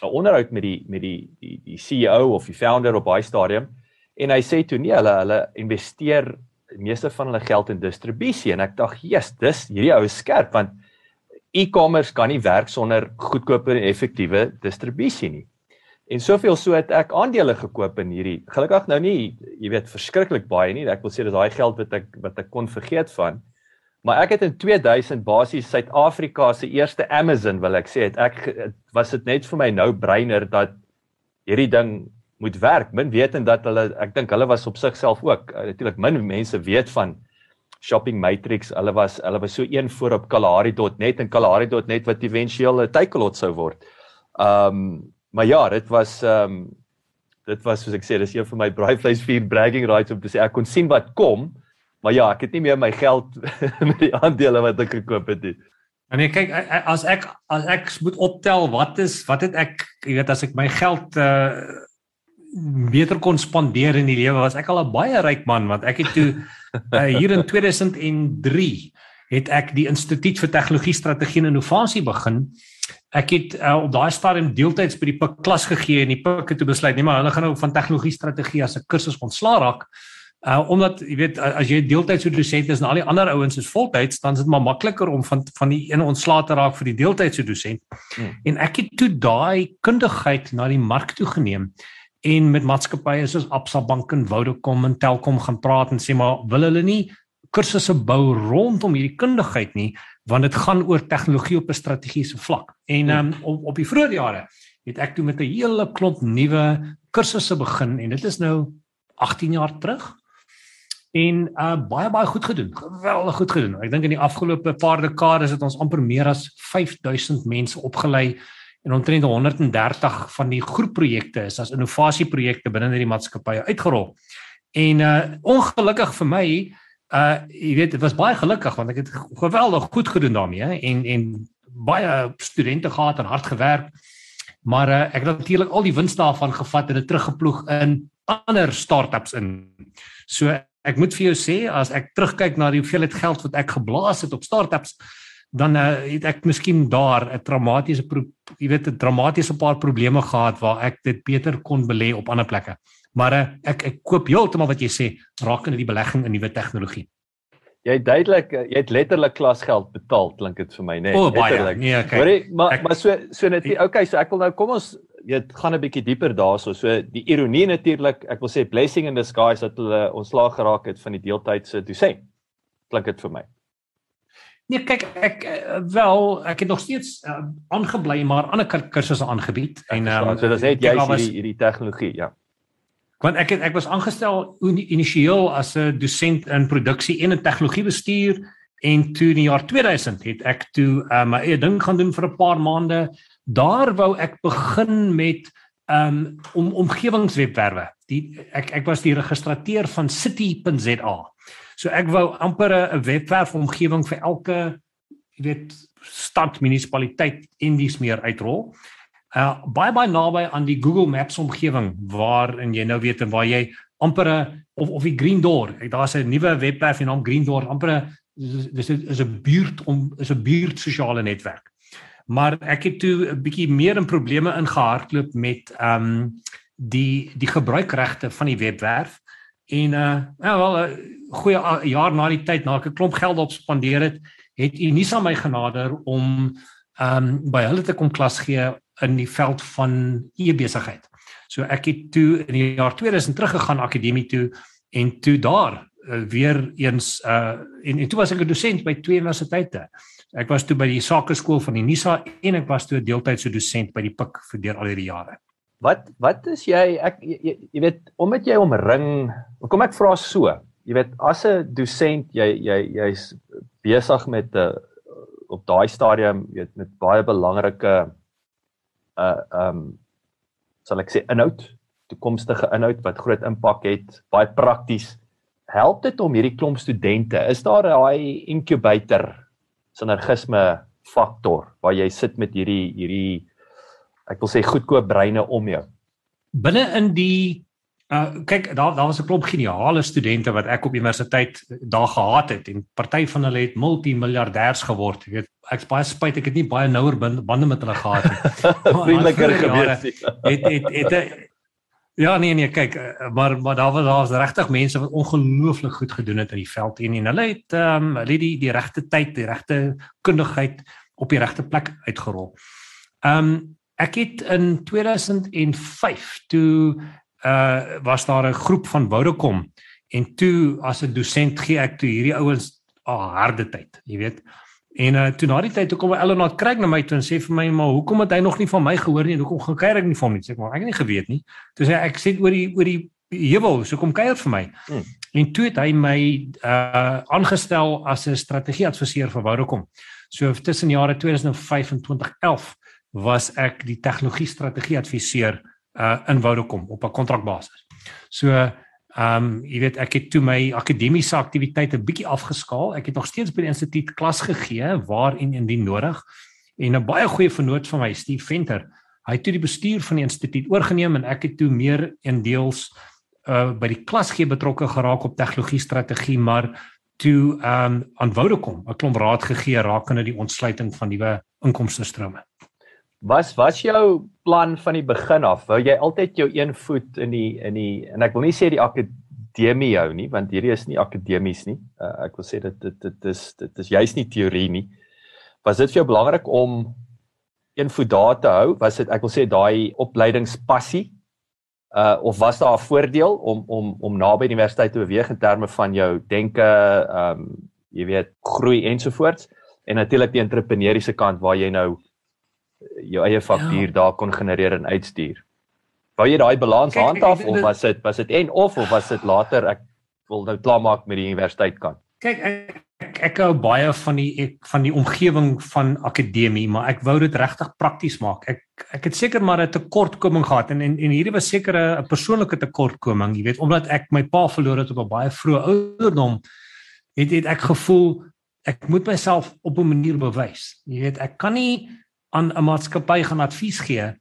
'n onderhoud met die met die die die CEO of die founder op daai stadium En hy sê toe nee, hulle hulle investeer meeste van hulle geld in distribusie en ek dink, "Jesus, dis hierdie ou is skerp want e-commerce kan nie werk sonder goedkope en effektiewe distribusie nie." En soveel so het ek aandele gekoop in hierdie. Gelukkig nou nie, jy weet, verskriklik baie nie. Ek wil sê dis daai geld wat ek wat ek kon vergeet van. Maar ek het in 2000 basies Suid-Afrika se eerste Amazon wil ek sê, het ek was dit net vir my nou breiner dat hierdie ding moet werk. Min weet en dat hulle ek dink hulle was op sigself ook uh, natuurlik min mense weet van Shopping Matrix. Hulle was hulle was so een voor op Kalahari.net en Kalahari.net wat éventueel 'n Takealot sou word. Um maar ja, dit was um dit was soos ek sê, dis een van my braaivleis vier bragging rights om te sê ek kon sien wat kom. Maar ja, ek het nie meer my geld *laughs* met die aandele wat ek gekoop het nie. En nee, kyk as ek as ek moet optel wat is wat het ek jy weet as ek my geld uh beter kon spandeer in die lewe was ek al 'n baie ryk man want ek het toe uh, *laughs* hier in 2003 het ek die Instituut vir Tegnologie Strategie en Innovasie begin. Ek het uh, op daai stadium deeltyds by die PIK klas gegee en die PIK het toe besluit nee maar hulle gaan nou van tegnologie strategie as 'n kursus ontslaa raak. Uh omdat jy weet as jy deeltydse dosent is en al die ander ouens is voltyds dan is dit maar makliker om van van die een ontslae te raak vir die deeltydse dosent. Hmm. En ek het toe daai kundigheid na die mark toe geneem en met maatskappye soos Absa Bank en Vodacom en Telkom gaan praat en sê maar wil hulle nie kursusse bou rondom hierdie kundigheid nie want dit gaan oor tegnologie op 'n strategiese vlak. En um, op op die vroeë jare het ek toe met 'n hele klomp nuwe kursusse begin en dit is nou 18 jaar terug. En uh baie baie goed gedoen. Geweldig goed gedoen. Ek dink in die afgelope paar dekades het ons amper meer as 5000 mense opgelei en omtrent 130 van die groepprojekte is as innovasieprojekte binne hierdie maatskappye uitgerol. En uh ongelukkig vir my uh jy weet dit was baie gelukkig want ek het geweldig goed gedoen daarmee en en baie studente gehad en hard gewerk. Maar uh ek het natuurlik al die wins daarvan gevat en dit teruggeploeg in ander startups in. So ek moet vir jou sê as ek terugkyk na die hoeveelheid geld wat ek geblaas het op startups dan uh, het ek miskien daar 'n traumatiese jy weet 'n dramatiese paar probleme gehad waar ek dit beter kon belê op ander plekke. Maar uh, ek ek koop heeltemal wat jy sê rakende die belegging in nuwe tegnologie. Jy duidelik eh, jy het letterlik klasgeld betaal klink dit vir my nê. Nee, oh, letterlik. Nee, okay. Maar maar, ek, maar so so net okay, so ek wil nou kom ons weet gaan 'n bietjie dieper daarso. So die ironie natuurlik, ek wil sê blessing in disguise dat hulle ontslaag geraak het van die deeltydse dosent. Klink dit vir my. Nee, kyk ek eh, wel, ek het nog steeds uh, aangebly maar ander kursusse aangebied en um, so dit is net jy hierdie hierdie tegnologie, ja. Want ek het ek was aangestel initieel as 'n dosent in produksie en in tegnologie bestuur en toe in die jaar 2000 het ek toe uh, my eie ding gaan doen vir 'n paar maande. Daar wou ek begin met um om omgewingswebwerwe. Die ek ek was die registrateur van city.za. So ek wou amper 'n webwerf omgewing vir elke jy weet stad munisipaliteit en dies meer uitrol. Uh baie baie naby aan die Google Maps omgewing waarin jy nou weet en waar jy amper 'n of of die Green Door. Daar's 'n nuwe webwerf en naam Green Door amper 'n dis is 'n buurt om is 'n buurt sosiale netwerk. Maar ek het toe 'n bietjie meer in probleme ingehardloop met ehm um, die die gebruikregte van die webwerf en uh ja wel 'n goeie jaar na die tyd na ek 'n klomp geld op spandeer het, het Unisa my genader om um, by hulle te kom klas gee in die veld van e-besigheid. So ek het toe in die jaar 2000 teruggegaan akademie toe en toe daar uh, weer eens uh en, en toe was ek 'n dosent by twee universiteite. Ek was toe by die Sakeskool van die Nisa en ek was toe 'n deeltydse dosent by die PIK vir deur al hierdie jare. Wat wat is jy ek jy, jy weet omdat jy omring kom ek vra so. Jy weet as 'n dosent jy jy jy's besig met 'n uh, op daai stadium weet met baie belangrike uh um sal ek sê inhoud, toekomstige inhoud wat groot impak het, baie prakties. Help dit om hierdie klomp studente? Is daar daai incubator sinergisme faktor waar jy sit met hierdie hierdie ek wil sê goedkoop breine om jou. Binne in die uh kyk daar daar was 'n klomp geniale studente wat ek op universiteit daar gehad het en party van hulle het multimiljardêers geword. Ek weet ek's baie spyt ek het nie baie nouer bande met hulle gehad nie. *laughs* Vriendeliker gebeur. Het het het, het Ja nee nee kyk eh, maar maar daar was daar's regtig mense wat ongelooflik goed gedoen het in die veld en en hulle het ehm um, hulle die die regte tyd, die regte kundigheid op die regte plek uitgerol. Ehm um, ek het in 2005 toe uh was daar 'n groep van Vodacom en toe as 'n dosent gee ek toe hierdie ouens 'n oh, harde tyd, jy weet. En uh, toe na die tyd toe kom Eleanor kry na my toe en sê vir my maar hoekom het hy nog nie van my gehoor nie? Hoekom gaan kuier ek nie vir hom nie? Sê ek maar ek het nie geweet nie. Toe sê ek sê oor die oor die heuwel, so kom kuier vir my. Hmm. En toe het hy my uh aangestel as 'n strategieadviseur vir Vodacom. So tussen jare 2005 en 2011 was ek die tegnologie strategieadviseur uh in Vodacom op 'n kontrakbasis. So Ehm um, jy weet ek het toe my akademiese aktiwiteite bietjie afgeskaal. Ek het nog steeds by die instituut klas gegee waar en indien nodig. En 'n baie goeie vernoot van my, Steve Venter, hy het toe die bestuur van die instituut oorgeneem en ek het toe meer indeels uh by die klasgee betrokke geraak op tegnologie strategie, maar toe ehm um, aan Vodacom 'n klomp raad gegee rakende die ontsluiting van nuwe inkomste strome. Was was jou plan van die begin af? Wou jy altyd jou een voet in die in die en ek wil nie sê die akademie hou nie, want hierdie is nie akademies nie. Uh, ek wil sê dit dit dit is dit is juist nie teorie nie. Was dit vir jou belangrik om een voet daar te hou? Was dit ek wil sê daai opleidingspassie? Uh of was daar 'n voordeel om om om naby die universiteit te beweeg in terme van jou denke, ehm um, jy weet, groei ensovoorts en natuurlik die entrepreneursiese kant waar jy nou jou eie faktuur ja. daar kon genereer en uitstuur. Wou jy daai balans handhaaf of was dit was dit en of of was dit later ek wil nou klaarmaak met die universiteit kan? Kyk ek ek, ek hou baie van die ek, van die omgewing van akademie, maar ek wou dit regtig prakties maak. Ek ek het seker maar 'n tekortkoming gehad en en, en hierdie was seker 'n persoonlike tekortkoming, jy weet, omdat ek my pa verloor het op 'n baie vroeë ouderdom, het het ek gevoel ek moet myself op 'n manier bewys. Jy weet, ek kan nie aan 'n maatskappy gaan advies gee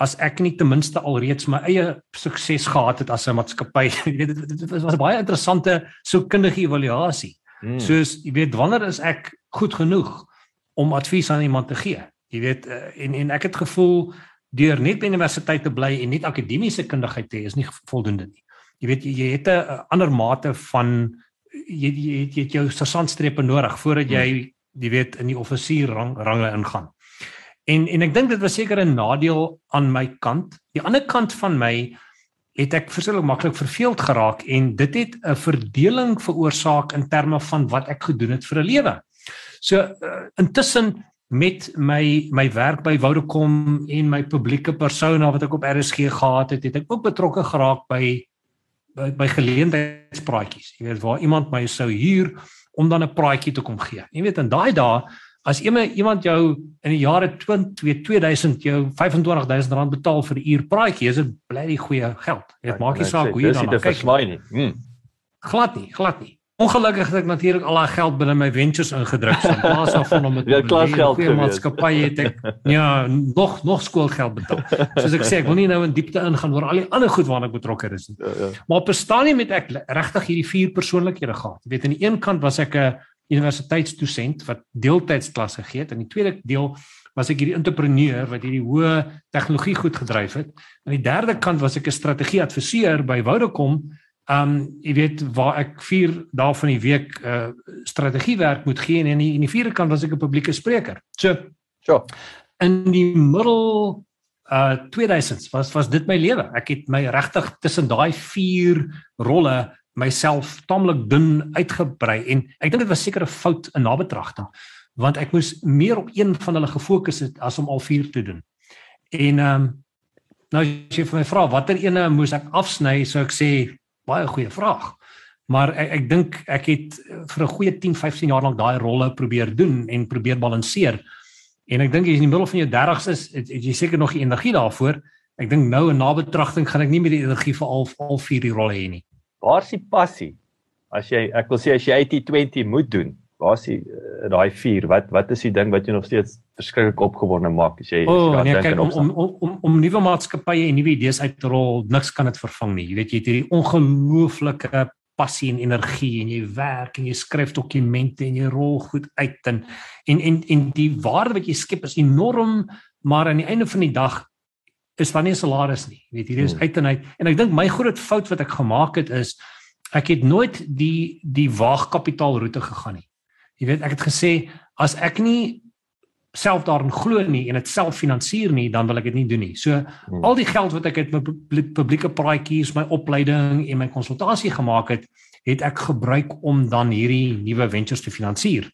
as ek nie ten minste alreeds my eie sukses gehad het as 'n maatskappy. *laughs* Jy weet dit was 'n baie interessante soekundige evaluasie. Hmm. Soos jy weet wanneer is ek goed genoeg om advies aan iemand te gee? Jy weet eh, en en ek het gevoel deur net by universiteit te bly en net akademiese kundigheid te hê is nie voldoende nie. Jy weet jy, jy het 'n ander mate van jy jy jy het jou sergeantstrepe nodig voordat hmm. jy jy weet in die offisier rang, range ingaan. En en ek dink dit was seker 'n nadeel aan my kant. Die ander kant van my het ek verskillik maklik verveeld geraak en dit het 'n verdeling veroorsaak in terme van wat ek gedoen het vir 'n lewe. So uh, intussen met my my werk by Vodacom en my publieke persona wat ek op RSG gehad het, het ek ook betrokke geraak by by, by geleentheidspraatjies. Jy weet waar iemand my sou huur om dan 'n praatjie te kom gee. Jy weet in daai dae As iemand jou in die jare 20 2000 jou R25000 betaal vir 'n uur praatjie, is dit bly goeie geld. Dit maak nie saak hoe jy dan kyk. Hmm. Glad nie, glad nie. Ongelukkig het ek natuurlik al daai geld binne my ventures ingedruk. So in plaas daarvan om met ja, klas geld te maatskappy het ek ja, nog nog skoolgeld betaal. Soos ek sê, ek wil nie nou in diepte ingaan oor al die ander goed waarna ek betrokke is nie. Ja, ja. Maar op 'n stadium het ek regtig hierdie vier persoonlikhede gehad. Jy weet aan die een kant was ek 'n universiteitsdosent wat deeltyds klasse gee het en die tweede deel was ek hierdie entrepreneur wat hierdie hoë tegnologie goed gedryf het. Aan die derde kant was ek 'n strategie adviseur by Vodacom Um jy weet waar ek 4 dae van die week uh strategiewerk moet gee en in die, in die vierde kant was ek 'n publieke spreker. So, so in die middel uh 2000s was was dit my lewe. Ek het my regtig tussen daai vier rolle myself taamlik dun uitgebrei en ek dink dit was seker 'n fout in nabetragting want ek moes meer op een van hulle gefokus het as om al vier te doen. En um nou as jy vir my vra watter ene moes ek afsny, sou ek sê baie goeie vraag. Maar ek ek dink ek het vir 'n goeie 10, 15 jaar lank daai rolle probeer doen en probeer balanseer. En ek dink as jy in die middel van jou 30's is, het, het jy seker nog die energie daarvoor. Ek dink nou in nabetragting gaan ek nie meer die energie vir al al vier die rolle hê nie. Waar is die passie? As jy ek wil sê as jy 80/20 moet doen, waar is die uh, daai vier? Wat wat is die ding wat jy nog steeds verskriklik opgewonde maak as jy oh, as jy nee, kyk om om om om, om nuwe maatskappye en nuwe idees uit te rol, niks kan dit vervang nie. Jy weet jy het hierdie ongelooflike passie en energie en jy werk en jy skryf dokumente en jy rol goed uit en en en, en die waarde wat jy skep is enorm, maar aan die einde van die dag is daar nie salaris nie. Jy weet hier is uit en uit en ek dink my groot fout wat ek gemaak het is ek het nooit die die waagkapitaal roete gegaan nie. Jy weet, ek het gesê as ek nie self daarin glo nie en dit self finansier nie, dan wil ek dit nie doen nie. So hmm. al die geld wat ek uit my publieke praatjies, my opleiding en my konsultasie gemaak het, het ek gebruik om dan hierdie nuwe ventures te finansier.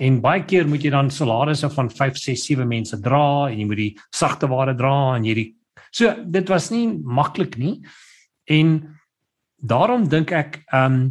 En baie keer moet jy dan salarisse van 5, 6, 7 mense dra en jy moet die sagte ware dra en hierdie So dit was nie maklik nie. En daarom dink ek ehm um,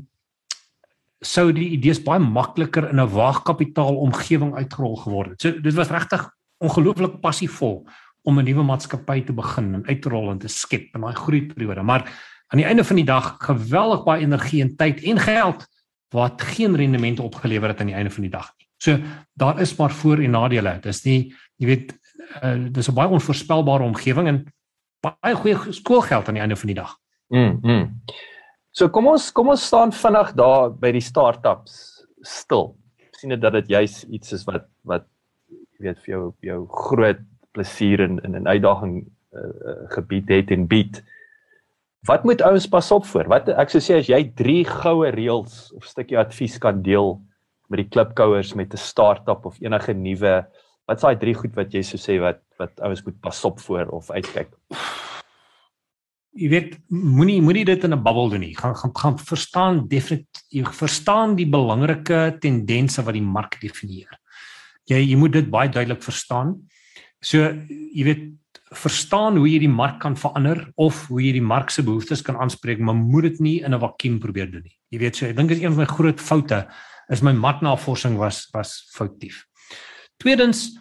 sou die idees baie makliker in 'n waagkapitaal omgewing uitgerol geword het. So dit was regtig ongelooflik passievol om 'n nuwe maatskappy te begin en uit te rol en te skep in daai groeiperiode. Maar aan die einde van die dag geweldig baie energie en tyd en geld wat geen rendement opgelewer het aan die einde van die dag nie. So daar is maar voor en nadele. Dis nie jy weet uh, dis 'n baie onvoorspelbare omgewing en baie goeie skoolgeld aan die einde van die dag. Mm. mm. So kom ons kom ons staan vinnig daar by die startups stil. sien dit dat dit juis iets is wat wat jy weet vir jou jou groot plesier en in 'n uitdaging uh, gebied het en bied. Wat moet ouens pas op voor? Wat ek sou sê as jy drie goue reëls of stukkie advies kan deel met die klipkouers met 'n startup of enige nuwe wat's daai drie goed wat jy sou sê wat wat ouens moet pas op voor of uitkyk? jy weet moenie moenie dit in 'n bubbel doen nie. Gaan gaan gaan verstaan definitief jy verstaan die belangrike tendense wat die mark definieer. Jy jy moet dit baie duidelik verstaan. So jy weet verstaan hoe jy die mark kan verander of hoe jy die mark se behoeftes kan aanspreek, maar moet dit nie in 'n vakuum probeer doen nie. Jy weet so ek dink is een van my groot foute is my marknavorsing was was foutief. Tweedens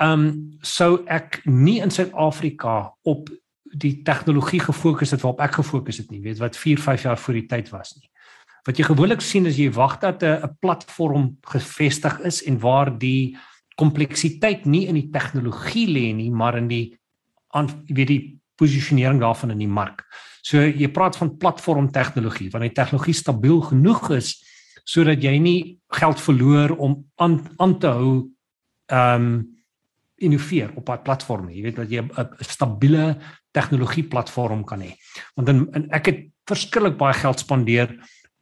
ehm um, sou ek nie in Suid-Afrika op die tegnologie gefokus het waarop ek gefokus het nie, weet wat 4, 5 jaar voor die tyd was nie. Wat jy gewoonlik sien is jy wag dat 'n platform gevestig is en waar die kompleksiteit nie in die tegnologie lê nie, maar in die aan weet die posisionering daarvan in die mark. So jy praat van platform tegnologie, wanneer die tegnologie stabiel genoeg is sodat jy nie geld verloor om aan aan te hou ehm um, innoveer op daai platform. Jy weet dat jy 'n stabiele tegnologie platform kan hê. Want in, in ek het verskriklik baie geld spandeer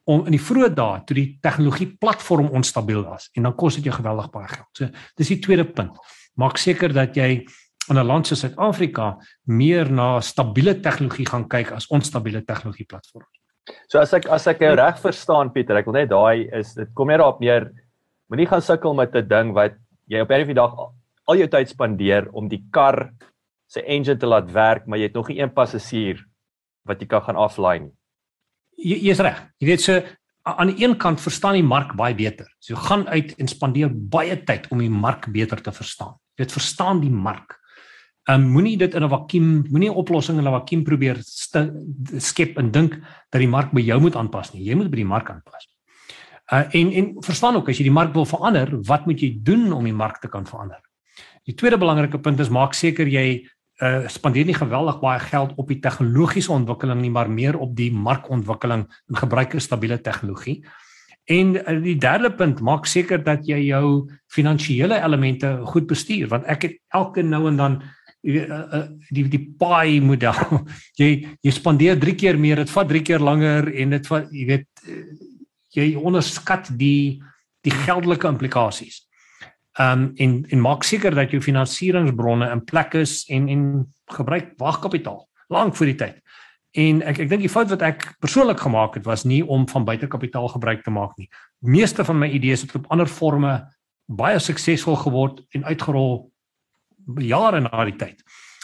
om in die vroeë dae toe die tegnologie platform onstabiel was en dan kos dit jou geweldig baie geld. So dis die tweede punt. Maak seker dat jy in 'n land soos Suid-Afrika meer na stabiele tegnologie gaan kyk as onstabiele tegnologie platforms. So as ek as ek jou reg verstaan Pieter, ek wil net daai is dit kom net daarop neer moenie gaan sukkel met 'n ding wat jy op 'n dag al jou tyd spandeer om die kar se engine te laat werk, maar jy het nog nie een passasier wat jy kan gaan aflaai nie. Jy jy's reg. Jy weet so aan die een kant verstaan die mark baie beter. So gaan uit en spandeer baie tyd om die mark beter te verstaan. Jy weet verstaan die mark. Ehm um, moenie dit in 'n vakuum, moenie 'n oplossing in 'n vakuum probeer skep en dink dat die mark by jou moet aanpas nie. Jy moet by die mark aanpas. Uh en en verstaan ook as jy die mark wil verander, wat moet jy doen om die mark te kan verander? Die tweede belangrike punt is maak seker jy uh spandeer nie geweldig baie geld op die tegnologiese ontwikkeling nie, maar meer op die markontwikkeling en gebruikerstabiele tegnologie. En uh, die derde punt, maak seker dat jy jou finansiële elemente goed bestuur, want ek het elke nou en dan die uh, die die pie model. *laughs* jy jy spandeer 3 keer meer, dit vat 3 keer langer en dit vat jy weet jy onderskat die die geldelike implikasies um en en maak seker dat jou finansieringsbronne in plek is en en gebruik wagkapitaal lank voor die tyd. En ek ek dink die fout wat ek persoonlik gemaak het was nie om van buitekapitaal gebruik te maak nie. Meeste van my idees het op ander forme baie suksesvol geword en uitgerol jare na die tyd.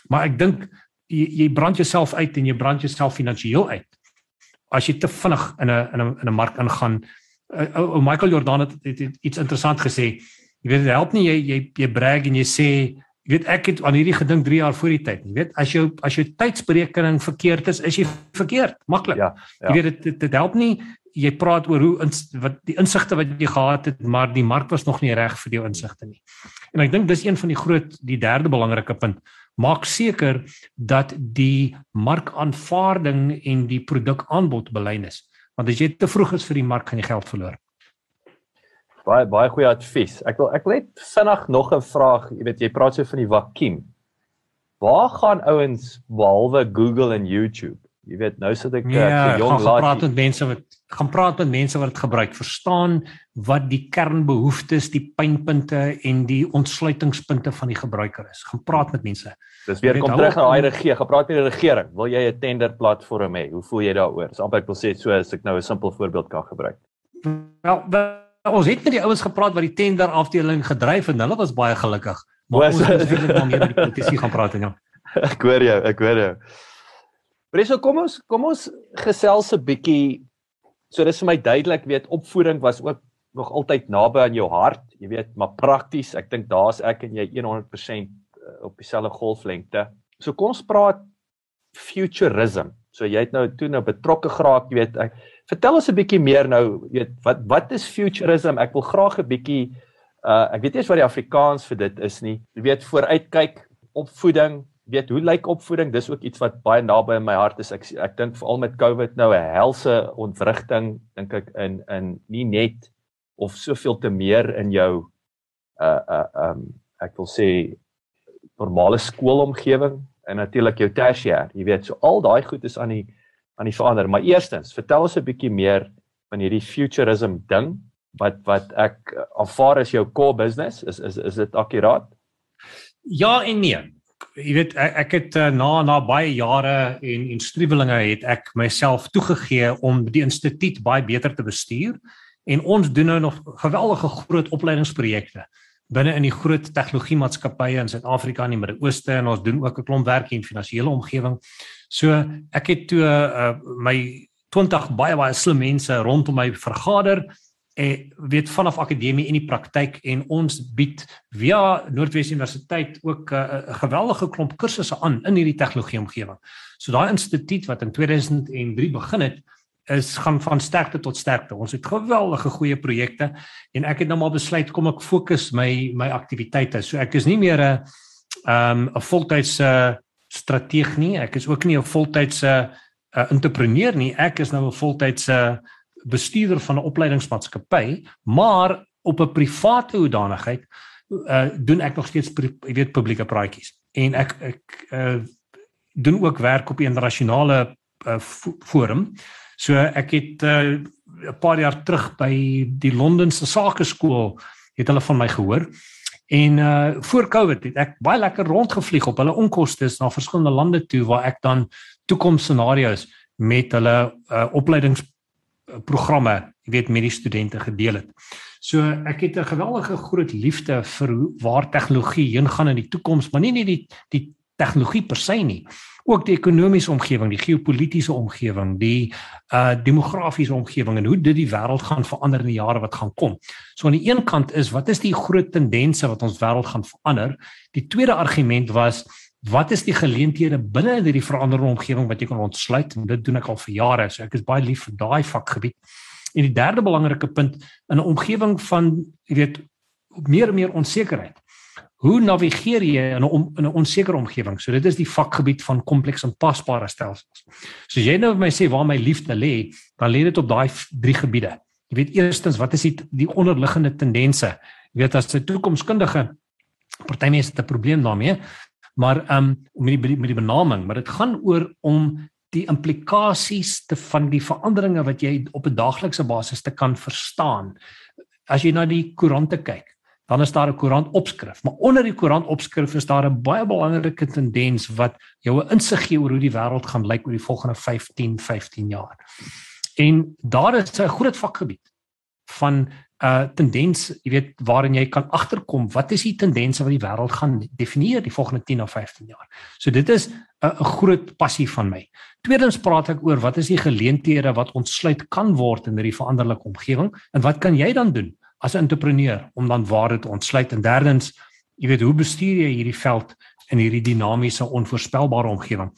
Maar ek dink jy, jy brand jouself uit en jy brand jouself finansiëel uit. As jy te vinnig in 'n in 'n in 'n mark ingaan. Uh, uh, Michael Jordan het, het, het iets interessant gesê. Jy weet dit help nie jy jy jy brag en jy sê jy weet ek het aan hierdie gedink 3 jaar voor die tyd. Jy weet as jou as jou tydsberekening verkeerd is, is jy verkeerd. Maklik. Ja, ja. Jy weet dit, dit dit help nie jy praat oor hoe ins, wat die insigte wat jy gehad het, maar die mark was nog nie reg vir jou insigte nie. En ek dink dis een van die groot die derde belangrike punt. Maak seker dat die markaanvaarding en die produkaanbod belyn is. Want as jy te vroeg is vir die mark, gaan jy geld verloor baie baie goeie advies. Ek wil ek wil net vinnig nog 'n vraag, jy weet jy praat so van die vakuum. Waar gaan ouens behalwe Google en YouTube? Jy weet nou sit ek ja, ek jong laat praat met mense wat gaan praat met mense wat dit gebruik, verstaan wat die kernbehoeftes, die pynpunte en die ontsluitingspunte van die gebruiker is. Gaan praat met mense. Dis weer kom terug na daai regie, gepraat met die regering. Wil jy 'n tender platform hê? Hoe voel jy daaroor? Dis amper ek wil sê so as ek nou 'n simpel voorbeeld kan gebruik. Wel, ons het met die ouens gepraat wat die tender afdeling gedryf en hulle was baie gelukkig. Maar ons het eintlik nog meer met die politisie gaan praat en ja. *laughs* Ek hoor jou, ek hoor jou. Preso, kom ons kom ons gesels 'n bietjie. So dis vir my duidelik, weet opvoeding was ook nog altyd naby aan jou hart, jy weet, maar prakties, ek dink daar's ek en jy 100% eh, op dieselfde golflengte. So kom ons praat futurism. So jy het nou toe nou betrokke geraak, jy weet, ek Vertel ons 'n bietjie meer nou, weet wat wat is futurism? Ek wil graag 'n bietjie uh ek weet nie eens wat die Afrikaans vir dit is nie. Jy weet vooruitkyk, opvoeding, weet hoe lyk opvoeding? Dis ook iets wat baie naby in my hart is. Ek ek dink veral met COVID nou 'n helse ontwrigting dink ek in in nie net of soveel te meer in jou uh uh um ek wil sê normale skoolomgewing en natuurlik jou tersiêr. Jy weet, so al daai goed is aan die aan die verander. Maar eerstens, vertel ons 'n bietjie meer van hierdie futurism ding wat wat ek aanvaar as jou core business. Is is is dit akkuraat? Ja en nee. Jy weet ek, ek het uh, na na baie jare en en struwelinge het ek myself toegegee om die instituut baie beter te bestuur. En ons doen nou nog geweldige groot opleidingsprojekte binne in die groot tegnologie maatskappye in Suid-Afrika en die Midde-Ooste. En ons doen ook 'n klomp werk in finansiële omgewing. So ek het toe uh, my 20 baie baie slim mense rondom my vergader en weet vanaf akademie en die praktyk en ons bied via Noordwes Universiteit ook 'n uh, geweldige klomp kursusse aan in hierdie tegnologie omgewing. So daai instituut wat in 2003 begin het is gaan van sterkte tot sterkte. Ons het geweldige goeie projekte en ek het nou maar besluit kom ek fokus my my aktiwiteite. So ek is nie meer 'n um, 'n voltydse strateeg nie. Ek is ook nie 'n voltydse uh, entrepreneur nie. Ek is nou 'n voltydse bestuurder van 'n opleidingsmaatskappy, maar op 'n private hoedanigheid uh doen ek nog steeds jy weet publieke praatjies. En ek ek uh doen ook werk op 'n internasionale uh, forum. So ek het 'n uh, paar jaar terug by die Londense Sakeskool het hulle van my gehoor. En uh voor Covid het ek baie lekker rondgevlieg op hulle onkoste na verskillende lande toe waar ek dan toekomsscenario's met hulle uh opleidingsprogramme, jy weet met die studente gedeel het. So ek het 'n geweldige groot liefde vir waar tegnologie heen gaan in die toekoms, maar nie net die die tegnologie per se nie ook die ekonomiese omgewing, die geopolitiese omgewing, die uh demografiese omgewing en hoe dit die wêreld gaan verander in die jare wat gaan kom. So aan die een kant is wat is die groot tendense wat ons wêreld gaan verander? Die tweede argument was wat is die geleenthede binne hierdie veranderende omgewing wat jy kan ontsluit? En dit doen ek al vir jare, so ek is baie lief vir daai vakgebied. En die derde belangrike punt in 'n omgewing van jy weet meer en meer onsekerheid Hoe navigeer jy in 'n in 'n onsekere omgewing? So dit is die vakgebied van kompleks en pasbare stelsels. So as jy nou vir my sê waar my liefde lê, dan lê dit op daai drie gebiede. Jy weet eerstens wat is die die onderliggende tendense? Jy weet as 'n toekomskundige party mense het 'n probleem daarmee, maar ehm um, met die met die benaming, maar dit gaan oor om die implikasies te van die veranderinge wat jy op 'n daaglikse basis te kan verstaan. As jy na die koerante kyk, dan is daar 'n koerant opskrif. Maar onder die koerant opskrif is daar 'n baie belangrike tendens wat jou 'n insig gee oor hoe die wêreld gaan lyk oor die volgende 15, 15 jaar. En daar is 'n groot vakgebied van uh, tendens, jy weet, waarin jy kan agterkom wat is die tendense wat die wêreld gaan definieer die volgende 10 of 15 jaar. So dit is 'n groot passie van my. Tweedens praat ek oor wat is die geleenthede wat ontsluit kan word in hierdie veranderlike omgewing en wat kan jy dan doen? as 'n entrepreneur om dan waarde te ontsluit en derdens jy weet hoe bestuur jy hierdie veld in hierdie dinamiese onvoorspelbare omgewing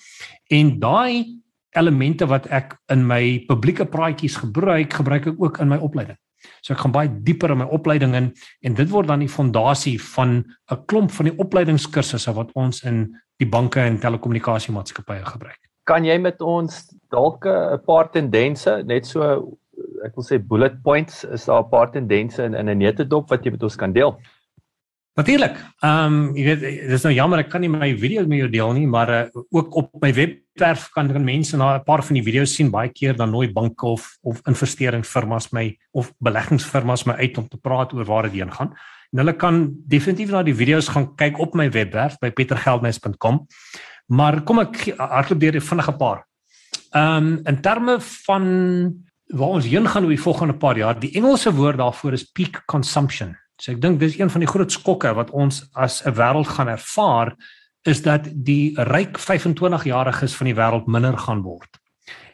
en daai elemente wat ek in my publieke praatjies gebruik gebruik ek ook in my opleiding so ek gaan baie dieper in my opleiding in en dit word dan die fondasie van 'n klomp van die opleidingskursusse wat ons in die banke en telekommunikasiemaatskappye gebruik kan jy met ons dalk 'n paar tendense net so ek wil sê bullet points is daar 'n paar tendense in in 'n netedop wat jy met ons kan deel. Natuurlik. Ehm um, jy weet dis nou jammer ek kan nie my video met jou deel nie, maar uh, ook op my webwerf kan kan mense na 'n paar van die video's sien baie keer dan nooi banke of of investeringsfirmas my of beleggingsfirmas my uit om te praat oor waar dit heen gaan. En hulle kan definitief na die video's gaan kyk op my webwerf by petergeldnes.com. Maar kom ek hardloop deur 'n vinnige paar. Ehm um, in terme van waar ons heen gaan oor die volgende paar jaar. Die Engelse woord daarvoor is peak consumption. So ek dink dis een van die groot skokke wat ons as 'n wêreld gaan ervaar is dat die ryk 25-jariges van die wêreld minder gaan word.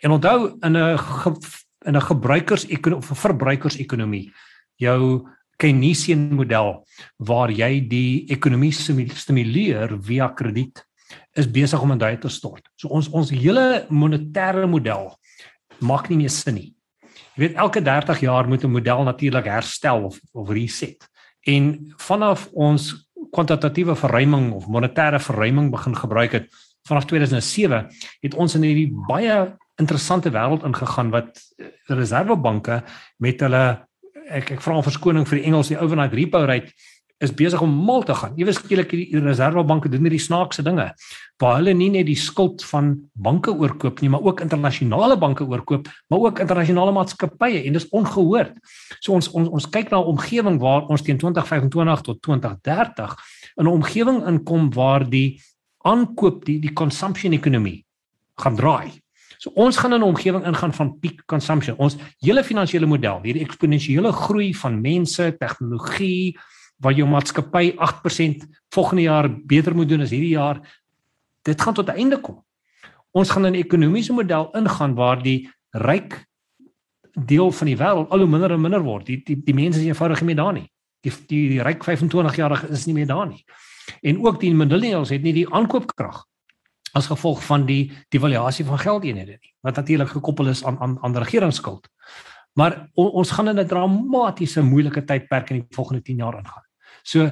En onthou in 'n in 'n gebruikers of verbruikers ekonomie jou Keynesian model waar jy die ekonomie stimuleer via krediet is besig om in duie te stort. So ons ons hele monetêre model maak nie meer sin nie. Jy weet elke 30 jaar moet 'n model natuurlik herstel of of reset. En vanaf ons kwantitatiewe verruiming of monetêre verruiming begin gebruik het vanaf 2007 het ons in hierdie baie interessante wêreld ingegaan wat eh, reservebanke met hulle ek ek vra verskoning vir die Engels die overnight repo rate is besig om mal te gaan. Ewe skielik die reservebanke doen hierdie snaakse dinge waar hulle nie net die skuld van banke oorkoop nie, maar ook internasionale banke oorkoop, maar ook internasionale maatskappye en dis ongehoord. So ons ons ons kyk na 'n omgewing waar ons teen 2025 tot 2030 in 'n omgewing inkom waar die aankoop die die consumption ekonomie gaan draai. So ons gaan in 'n omgewing ingaan van peak consumption. Ons hele finansiële model, hierdie eksponensiële groei van mense, tegnologie, waar jou maatskappy 8% volgende jaar beter moet doen as hierdie jaar. Dit gaan tot 'n einde kom. Ons gaan 'n ekonomiese model ingaan waar die ryk deel van die wêreld al hoe minder en minder word. Die die, die mense is eenvoudig nie meer daar nie. Die die, die ryk 25-jariges is nie meer daar nie. En ook die millennials het nie die aankoopkrag as gevolg van die devaluasie van geldeenhede nie. Wat natuurlik gekoppel is aan aan aan regeringsskuld. Maar on, ons gaan in 'n dramatiese moeilike tydperk in die volgende 10 jaar ingaan. So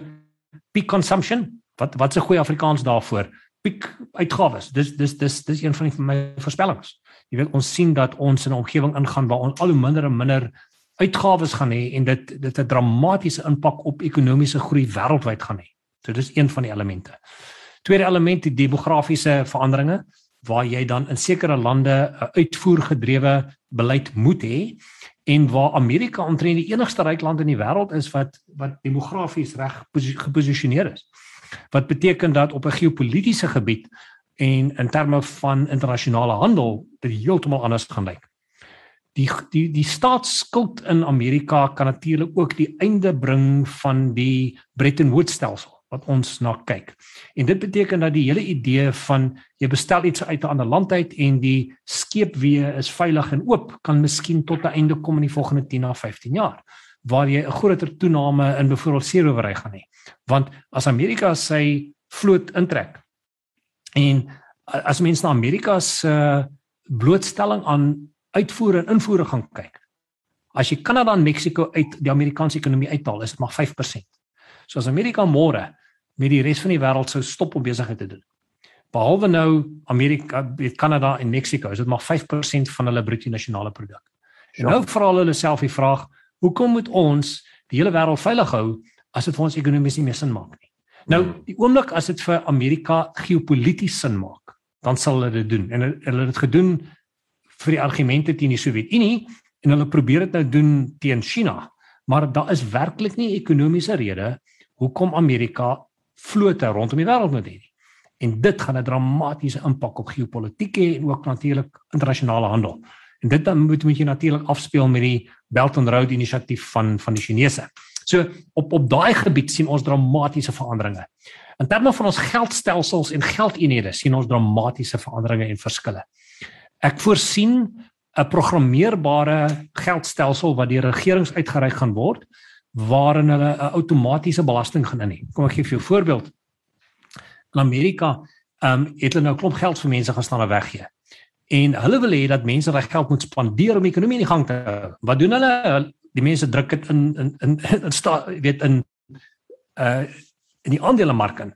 peak consumption, wat wat's 'n goeie Afrikaans daarvoor? Peak uitgawes. Dis dis dis dis een van die van my voorspellings. Jy weet ons sien dat ons in 'n omgewing ingaan waar ons al hoe minder en minder uitgawes gaan hê en dit dit 'n dramatiese impak op ekonomiese groei wêreldwyd gaan hê. So dis een van die elemente. Tweede element die demografiese veranderinge waar jy dan in sekere lande 'n uitvoergedrewe beleid moet hê en waar Amerika omtrent die enigste ryk land in die wêreld is wat wat demografies reg geposisioneer is. Wat beteken dat op 'n geopolitiese gebied en in terme van internasionale handel dit heeltemal anders gaan lyk. Die die die staatsskuld in Amerika kan natuurlik ook die einde bring van die Bretton Woods stelsel wat ons na kyk. En dit beteken dat die hele idee van jy bestel iets uit 'n ander land uit en die skeepweë is veilig en oop kan miskien tot 'n einde kom in die volgende 10 na 15 jaar waar jy 'n groter toename in byvoorbeeld seerowery gaan hê. Want as Amerika sy vloot intrek en as mense na Amerika se uh, blootstelling aan uitvoer en invoere gaan kyk. As jy Kanada en Mexiko uit die Amerikaanse ekonomie uithaal, is dit maar 5%. So as Amerika môre met die res van die wêreld sou stop om besigheid te doen. Behalwe nou Amerika, Kanada en Mexiko, is dit maar 5% van hulle bruto nasionale produk. En nou vra hulle self die vraag, hoekom moet ons die hele wêreld veilig hou as dit vir ons ekonomies nie meer sin maak nie? Nou, hmm. die oomblik as dit vir Amerika geopolities sin maak, dan sal hulle dit doen. En hulle het dit gedoen vir die argumente teen die Sowjetunie en hulle probeer dit nou doen teen China. Maar daar is werklik nie ekonomiese rede hoekom Amerika vlote rondom die wêreld moet hê nie. En dit gaan 'n dramatiese impak op geopolitiek hê en ook natuurlik internasionale handel. En dit dan moet moet jy natuurlik afspeel met die Belt and Road inisiatief van van die Chinese. So op op daai gebied sien ons dramatiese veranderinge. In terme van ons geldstelsels en geldeenhede sien ons dramatiese veranderinge en verskille. Ek voorsien 'n programmeerbare geldstelsel wat deur regerings uitgereik gaan word waarin hulle 'n outomatiese belasting gaan inhê. Kom ek gee vir jou 'n voorbeeld. In Amerika, ehm um, het hulle nou klop geld vir mense gaan staan en weggee. En hulle wil hê dat mense reg geld moet spandeer om die ekonomie in gang te hou. Wat doen hulle? Die mense druk dit in in in *laughs* in sta weet in uh in die aandelemark in.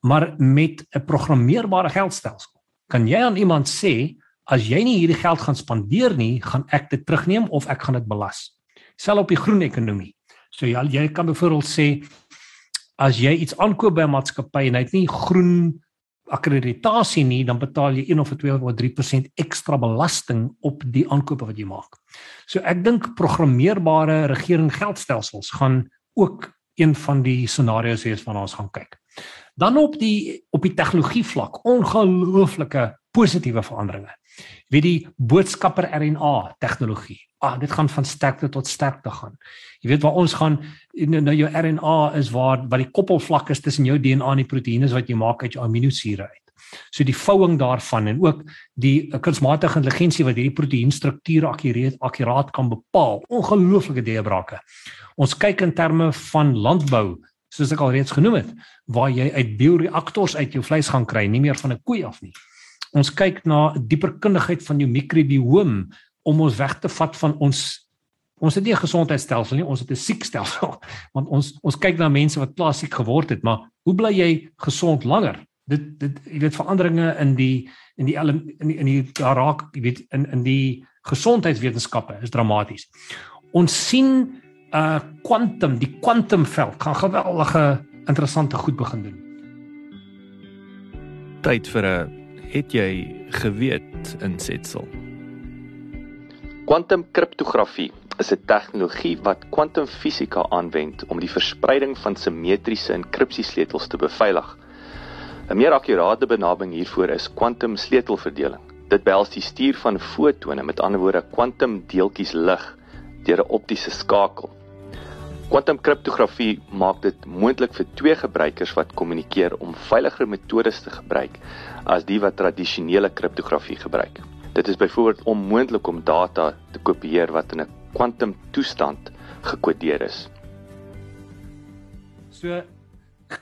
Maar met 'n programmeerbare geldstelsel kan jy aan iemand sê as jy nie hierdie geld gaan spandeer nie, gaan ek dit terugneem of ek gaan dit belas. Sel op die groen ekonomie. So jy jy kan byvoorbeeld sê as jy iets aankoop by 'n maatskappy en hy het nie groen akkreditasie nie, dan betaal jy 1 of 2 of 3% ekstra belasting op die aankope wat jy maak. So ek dink programmeerbare regering geldstelsels gaan ook een van die scenario's wees waarna ons gaan kyk. Dan op die op die tegnologie vlak, ongelooflike positiewe veranderinge. Wie die boodskapper RNA tegnologie. Ah, dit gaan van sterkte tot sterkte gaan. Jy weet waar ons gaan nou jou RNA is waar wat die koppelvlak is tussen jou DNA en die proteïene wat jy maak uit jou aminosure uit. So die vouing daarvan en ook die kunsmatige intelligensie wat hierdie proteïenstrukture akkuraat akkuraat kan bepaal. Ongelooflike deurbrake. Ons kyk in terme van landbou soos ek al reeds genoem het, waar jy uit bioreaktors uit jou vleis gaan kry, nie meer van 'n koei af nie. Ons kyk na dieper kundigheid van jou mikrobiom om ons weg te vat van ons ons het nie 'n gesondheidstelsel nie, ons het 'n siekstelsel. *laughs* Want ons ons kyk na mense wat klassiek geword het, maar hoe bly jy gesond langer? Dit dit jy weet veranderinge in die in die in die in die daar raak jy weet in in die gesondheidswetenskappe is dramaties. Ons sien uh kwantum, die kwantumveld gaan geweldige interessante goed begin doen. Tyd vir 'n het jy geweet insetsel. Kwantumkriptografie is 'n tegnologie wat kwantumfisika aanwend om die verspreiding van simmetriese enkripsiesleutels te beveilig. 'n Meer akkurate benaming hiervoor is kwantumsleutelverdeling. Dit behels die stuur van fotone, met ander woorde kwantumdeeltjies lig deur 'n optiese skakel. Kwantumkriptografie maak dit moontlik vir twee gebruikers wat kommunikeer om veiliger metodes te gebruik as die wat tradisionele kriptografie gebruik. Dit is byvoorbeeld onmoontlik om data te kopieer wat in 'n kwantumtoestand gekodeer is. So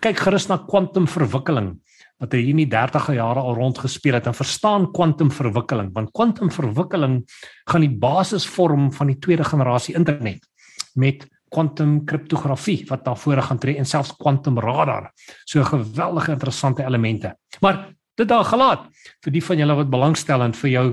kyk gerus na kwantumverwikkeling wat hier in die 30e jare al rondgespeel het en verstaan kwantumverwikkeling want kwantumverwikkeling gaan die basis vorm van die tweede generasie internet met kwantum kriptografie wat daar voor gaan tree en selfs kwantum radar. So geweldige interessante elemente. Maar dit daar gelaat vir die van julle wat belangstel en vir jou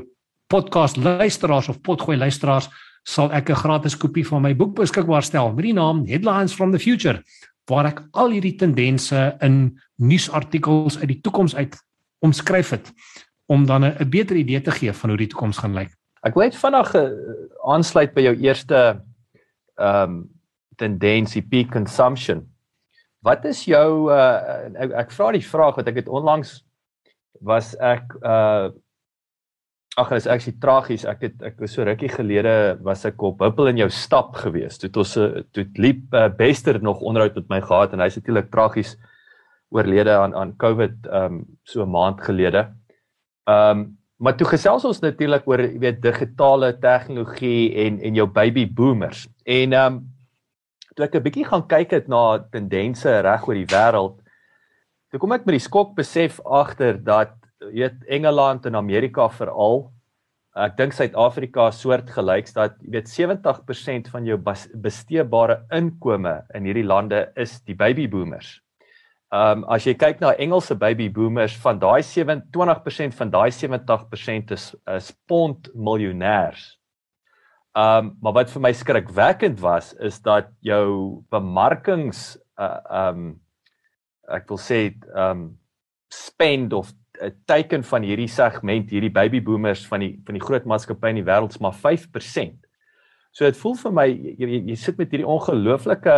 podcast luisteraars of potgooi luisteraars sal ek 'n gratis kopie van my boek beskikbaar stel met die naam Headlines from the Future waar ek al hierdie tendense in nuusartikels uit die toekoms uit omskryf het om dan 'n beter idee te gee van hoe die toekoms gaan lyk. Ek wil net vinnig uh, aansluit by jou eerste ehm um, tendensie peak consumption. Wat is jou uh ek, ek vra die vraag wat ek het onlangs was ek uh Ag, dit is actually tragies. Ek het ek was so rukkie gelede was ek op Huppel in jou stap gewees. Toe het ons eh, toe het liep uh, Bester nog onderhoud met my gehad en hy's natuurlik tragies oorlede aan aan COVID um, so 'n maand gelede. Um, maar toe gesels ons natuurlik oor jy weet digitale tegnologie en en jou baby boomers. En um, toe ek 'n bietjie gaan kyk het na tendense reg oor die wêreld, toe kom ek met die skok besef agter dat weet Engeland en Amerika veral ek dink Suid-Afrika soortgelyks dat jy weet 70% van jou besteedbare inkome in hierdie lande is die baby boomers. Ehm um, as jy kyk na Engelse baby boomers van daai 27% van daai 70% is is pond miljonêers. Ehm um, maar wat vir my skrikwekkend was is dat jou bemarkings uh ehm um, ek wil sê um, spend of 'n teiken van hierdie segment, hierdie baby boomers van die van die groot maatskappye in die wêreld is maar 5%. So dit voel vir my jy, jy, jy sit met hierdie ongelooflike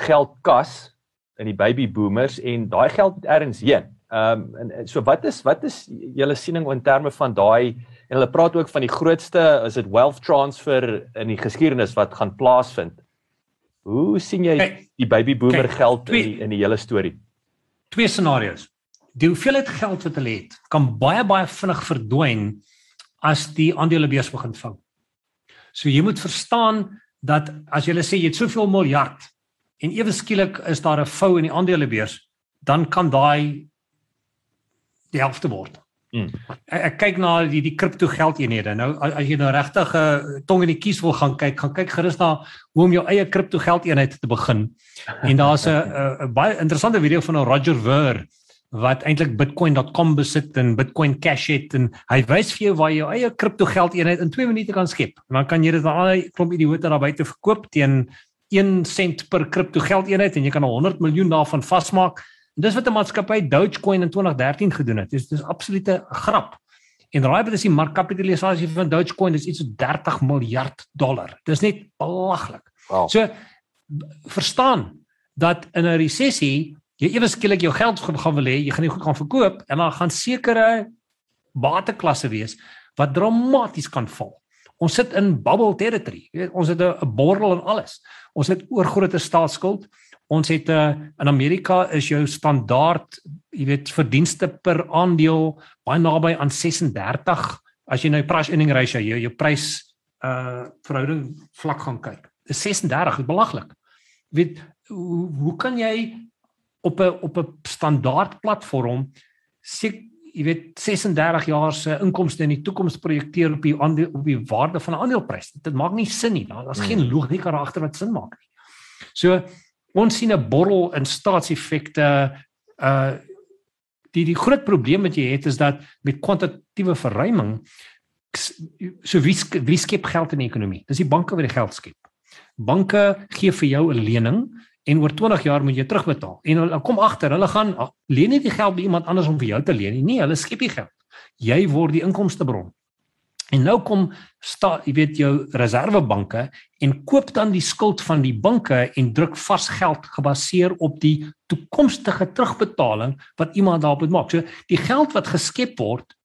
geldkas in die baby boomers en daai geld moet ergens heen. Ehm um, en so wat is wat is julle siening in terme van daai en hulle praat ook van die grootste is dit wealth transfer in die geskiedenis wat gaan plaasvind. Hoe sien jy die baby boomer geld in die, in die hele storie? Twee scenario's die hoeveelheid geld wat hulle het kan baie baie vinnig verdwyn as die aandelebeurs begin vang. So jy moet verstaan dat as jy sê jy het soveel miljard en ewe skielik is daar 'n vou in die aandelebeurs, dan kan daai die helfte word. Mm. Ek, ek kyk na die die kripto geldeenhede. Nou as jy nou regtig 'n uh, tong in die kies wil gaan kyk, gaan kyk gerus na hoe om jou eie kripto geldeenheid te begin. En daar's 'n *laughs* baie interessante video van 'n Roger Ver wat eintlik bitcoin.com besit en bitcoin cash het en hy wys vir jou waar jy jou eie kripto geld eenheid in 2 minute kan skep. En dan kan jy dit aan al die klomp idioote daar buite verkoop teen 1 sent per kripto geld eenheid en jy kan al 100 miljoen daarvan vasmaak. En dis wat 'n maatskappy Dogecoin in 2013 gedoen het. Dis dis absolute grap. En raai wat is die markkapitalisasie van Dogecoin? Dis iets so 30 miljard dollar. Dis net belaglik. Wow. So verstaan dat in 'n resessie jy ewe skielik jou geld gaan wil hê, jy gaan nie goed kan verkoop en dan gaan sekere bateklasse wees wat dramaties kan val. Ons sit in bubble territory. Jy weet, ons het 'n borrel en alles. Ons het oorgrote staatsskuld. Ons het 'n uh, eh, in Amerika is jou standaard, jy weet, verdienste per aandeel baie naby aan 36 as jy nou price earning ratio jou jou prys uh verhouding vlak gaan kyk. Dis 36, dit belaglik. Jy weet, hoe, hoe kan jy op 'n op 'n standaard platform sê jy weet 36 jaar se inkomste in die toekoms projekteer op die aandeel, op die waarde van 'n aandeleprys. Dit maak nie sin nie. Daar's geen hmm. logika agter wat sin maak nie. So ons sien 'n borrel in staatseffekte uh die die groot probleem wat jy het is dat met kwantitatiewe verruiming so wie wie skep geld in die ekonomie? Dis die banke wat die geld skep. Banke gee vir jou 'n lening en oor 20 jaar moet jy terugbetaal. En hulle kom agter, hulle gaan leen nie die geld by iemand anders om vir jou te leen nie. Nee, hulle skep die geld. Jy word die inkomstebron. En nou kom sta, jy weet jou reservebanke en koop dan die skuld van die banke en druk vas geld gebaseer op die toekomstige terugbetaling wat iemand daarop moet maak. So die geld wat geskep word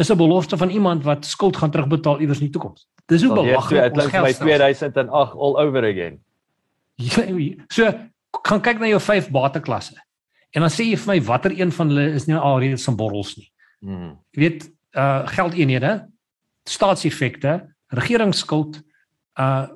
is 'n belofte van iemand wat skuld gaan terugbetaal iewers in die toekoms. Dis hoe belaglik ons geld. Dit klink my 2008 all over again. *laughs* So gaan kyk na jou vyf bateklasse. En dan sê jy vir my watter een van hulle is nie alreeds van borrels nie. Mm. Jy weet uh geldeenhede, staatseffekte, regeringsskuld, uh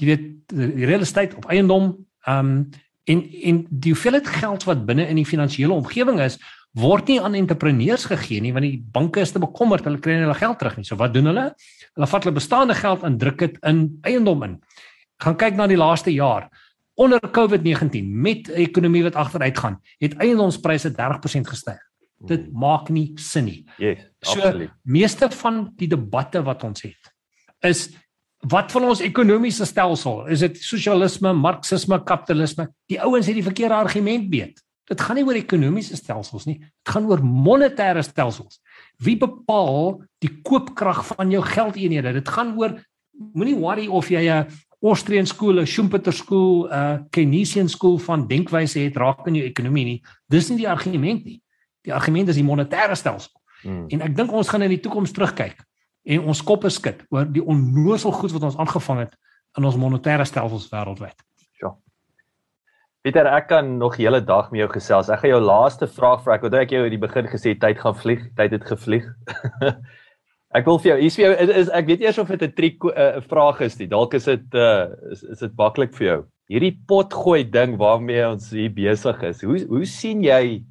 jy weet die real estate op eiendom, um en en die hoeveelheid geld wat binne in die finansiële omgewing is, word nie aan entrepreneurs gegee nie want die banke is te bekommerd hulle kry nie hulle geld terug nie. So wat doen hulle? Hulle vat hulle bestaande geld en druk dit in eiendom in gaan kyk na die laaste jaar onder COVID-19 met 'n ekonomie wat agteruit gaan, het eiendomspryse 30% gestyg. Dit hmm. maak nie sin nie. Yes, so, absoluut. Meeste van die debatte wat ons het is wat van ons ekonomiese stelsel? Is dit sosialisme, marxisme, kapitalisme? Die ouens het die verkeerde argument beet. Dit gaan nie oor ekonomiese stelsels nie. Dit gaan oor monetêre stelsels. Wie bepaal die koopkrag van jou geldeenhede? Dit gaan oor moenie worry of jy 'n Austrian school, 'n Schumpeter school, 'n Keynesian school van denkwyse het raak in jou ekonomie nie. Dis nie die argument nie. Die argument is die monetêre stelsel. Hmm. En ek dink ons gaan in die toekoms terugkyk en ons koppe skud oor die onnoosel goed wat ons aangevang het in ons monetêre stelsels wêreldwyd. Ja. Pieter, ek kan nog die hele dag met jou gesels. Ek gaan jou laaste vraag vra. Ek wou ek jou in die begin gesê tyd gaan vlieg, tyd het gevlieg. *laughs* ek wil vir jou, hier's vir jou is, is ek weet eers of dit 'n triek 'n uh, vraag is nie. Dalk is dit uh is, is dit maklik vir jou. Hierdie potgooi ding waarmee ons hier besig is. Hoe hoe sien jy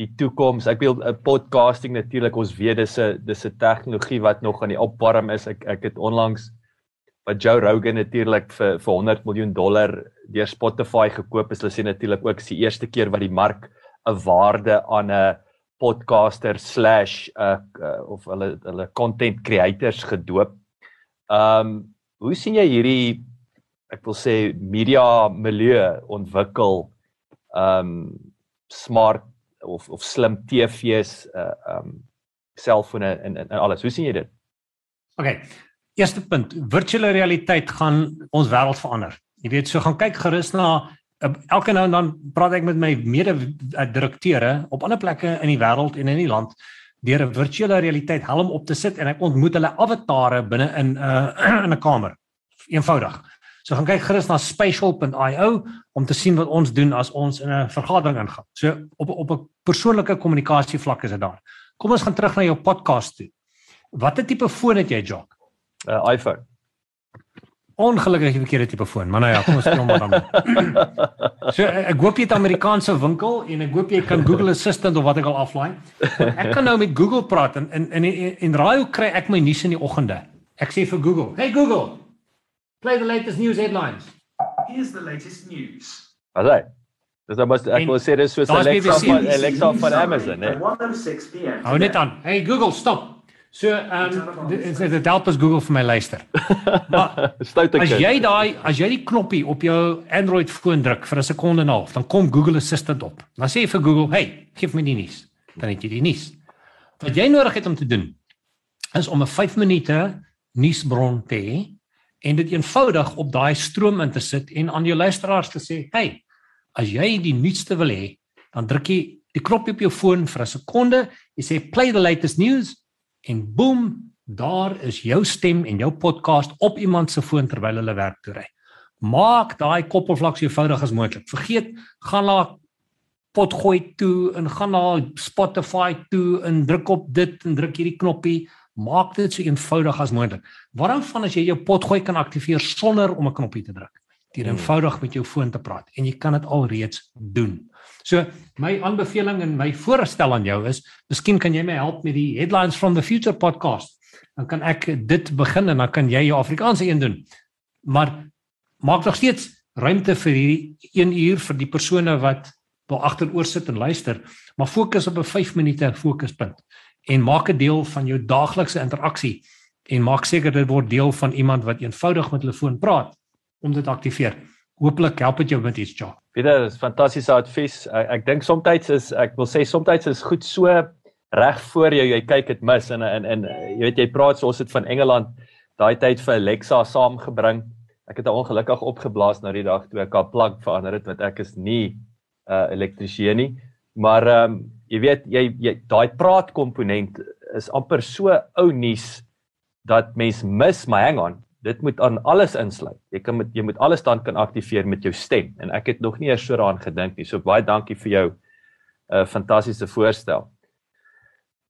die toekoms. Ek wil 'n uh, podcasting natuurlik ons weet dis 'n dis 'n tegnologie wat nog aan die opwarm is. Ek ek het onlangs wat Joe Rogan natuurlik vir vir 100 miljoen dollar deur Spotify gekoop is. Hulle sê natuurlik ook die eerste keer wat die mark 'n waarde aan 'n podcaster slash uh, uh of hulle hulle content creators gedoop. Um hoe sien jy hierdie ek wil sê media milieu ontwikkel um smart of of slim TV's uh um selfone en en alles. Hoe sien jy dit? OK. Eerste punt, virtuele realiteit gaan ons wêreld verander. Jy weet, so gaan kyk gerus na uh, elke nou en dan praat ek met my mede uh, direkteure op ander plekke in die wêreld en in die land deur 'n virtuele realiteit helm op te sit en ek ontmoet hulle avatare binne in 'n uh, *clears throat* in 'n kamer. Eenvoudig. So gaan kyk gerus na spatial.io om te sien wat ons doen as ons in 'n vergadering ingaan. So op op 'n persoonlike kommunikasie vlak is dit daar. Kom ons gaan terug na jou podcast toe. Watter tipe foon het jy, Jock? 'n uh, iPhone. Ongelukkig die verkeerde tipe foon, maar nou ja, kom ons kom maar dan. *laughs* So ek hoop jy het 'n Amerikaanse winkel en ek hoop jy kan Google Assistant of wat ek al aflaai. Ek kan nou met Google praat en en en, en raai hoe kry ek my nuus in die oggende? Ek sê vir Google, "Hey Google, Play the latest news headlines. Here's the latest news. Alright. Dis dan mos ek wil sê dis soos Alexa van Alexa van Amazon, né? 1:06 p.m. Hou net aan. Hey Google, stop. So, ehm um, dit dit help as Google vir my luister. *laughs* Maar as jy daai as jy die knoppie op jou Android foon druk vir 'n sekonde en 'n half, dan kom Google Assistant op. Dan sê jy vir Google, "Hey, gee my die nuus." Dan het jy die nuus. Wat jy nodig het om te doen is om 'n 5 minute nuusbron te hê en dit eenvoudig op daai stroom in te sit en aan jou luisteraars te sê, "Hey, as jy die nuutste wil hê, dan druk jy die knoppie op jou foon vir 'n sekonde, jy sê play the latest news en boem, daar is jou stem en jou podcast op iemand se foon terwyl hulle werk toe ry. Maak daai koppelvlak so eenvoudig as moontlik. Vergeet gaan na potgooi toe en gaan na Spotify toe en druk op dit en druk hierdie knoppie maak dit so eenvoudig as moontlik. Waarom van as jy jou potgooi kan aktiveer sonder om 'n knoppie te druk? Dit hmm. eenvoudig met jou foon te praat en jy kan dit alreeds doen. So my aanbeveling en my voorstel aan jou is, miskien kan jy my help met die Headlines from the Future podcast. Dan kan ek dit begin en dan kan jy jou Afrikaanse een doen. Maar maak nog steeds ruimte vir hierdie 1 uur vir die persone wat wil agteroor sit en luister, maar fokus op 'n 5 minute fokuspunt en maak 'n deel van jou daaglikse interaksie en maak seker dit word deel van iemand wat eenvoudig met telefoon praat om dit aktiveer. Hooplik help dit jou met iets, ja. Pieter, dis fantastiese advies. Ek, ek dink soms is ek wil sê soms is goed so reg voor jou jy kyk dit mis en en en jy weet jy praat so ons het van Engeland daai tyd vir Alexa saamgebring. Ek het ongelukkig opgeblaas nou die dag toe ek haar plug verander het want ek is nie 'n uh, elektriesien nie. Maar ehm um, jy weet jy, jy daai praat komponent is amper so ou nuus dat mens mis my hang on dit moet aan alles insluit. Jy kan met jy moet alles dan kan aktiveer met jou stem. En ek het nog nie eers so daaraan gedink nie. So baie dankie vir jou 'n uh, fantastiese voorstel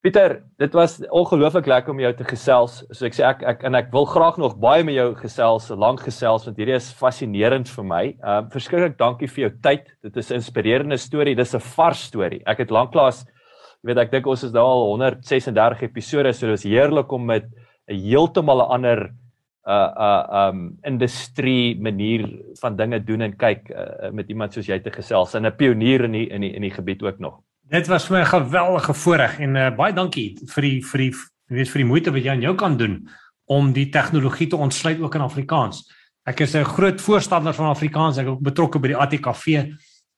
Pieter, dit was ongelooflik lekker om jou te gesels. So ek sê ek ek en ek wil graag nog baie met jou gesels, lank gesels want hierdie is fascinerend vir my. Ehm uh, verskriklik dankie vir jou tyd. Dit is 'n inspirerende storie. Dis 'n vars storie. Ek het lanklaas jy weet ek dink ons is nou al 136 episode, so dit was heerlik om met 'n heeltemal 'n ander uh uh um industrie manier van dinge doen en kyk uh, met iemand soos jy te gesels en 'n pionier in die, in die in die gebied ook nog. Dit was vir my 'n geweldige voorreg en uh, baie dankie vir die vir die weet vir die moeite wat jy aan jou kan doen om die tegnologie te ontsluit ook in Afrikaans. Ek is 'n groot voorstander van Afrikaans. Ek is ook betrokke by die ATKV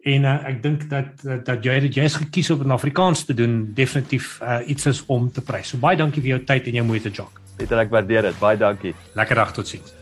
en uh, ek dink dat dat jy dit jy's gekies om in Afrikaans te doen definitief uh, iets is om te prys. So baie dankie vir jou tyd en jou moeite, Jock. Peter, ek waardeer dit. Baie dankie. Lekker dag tot sins.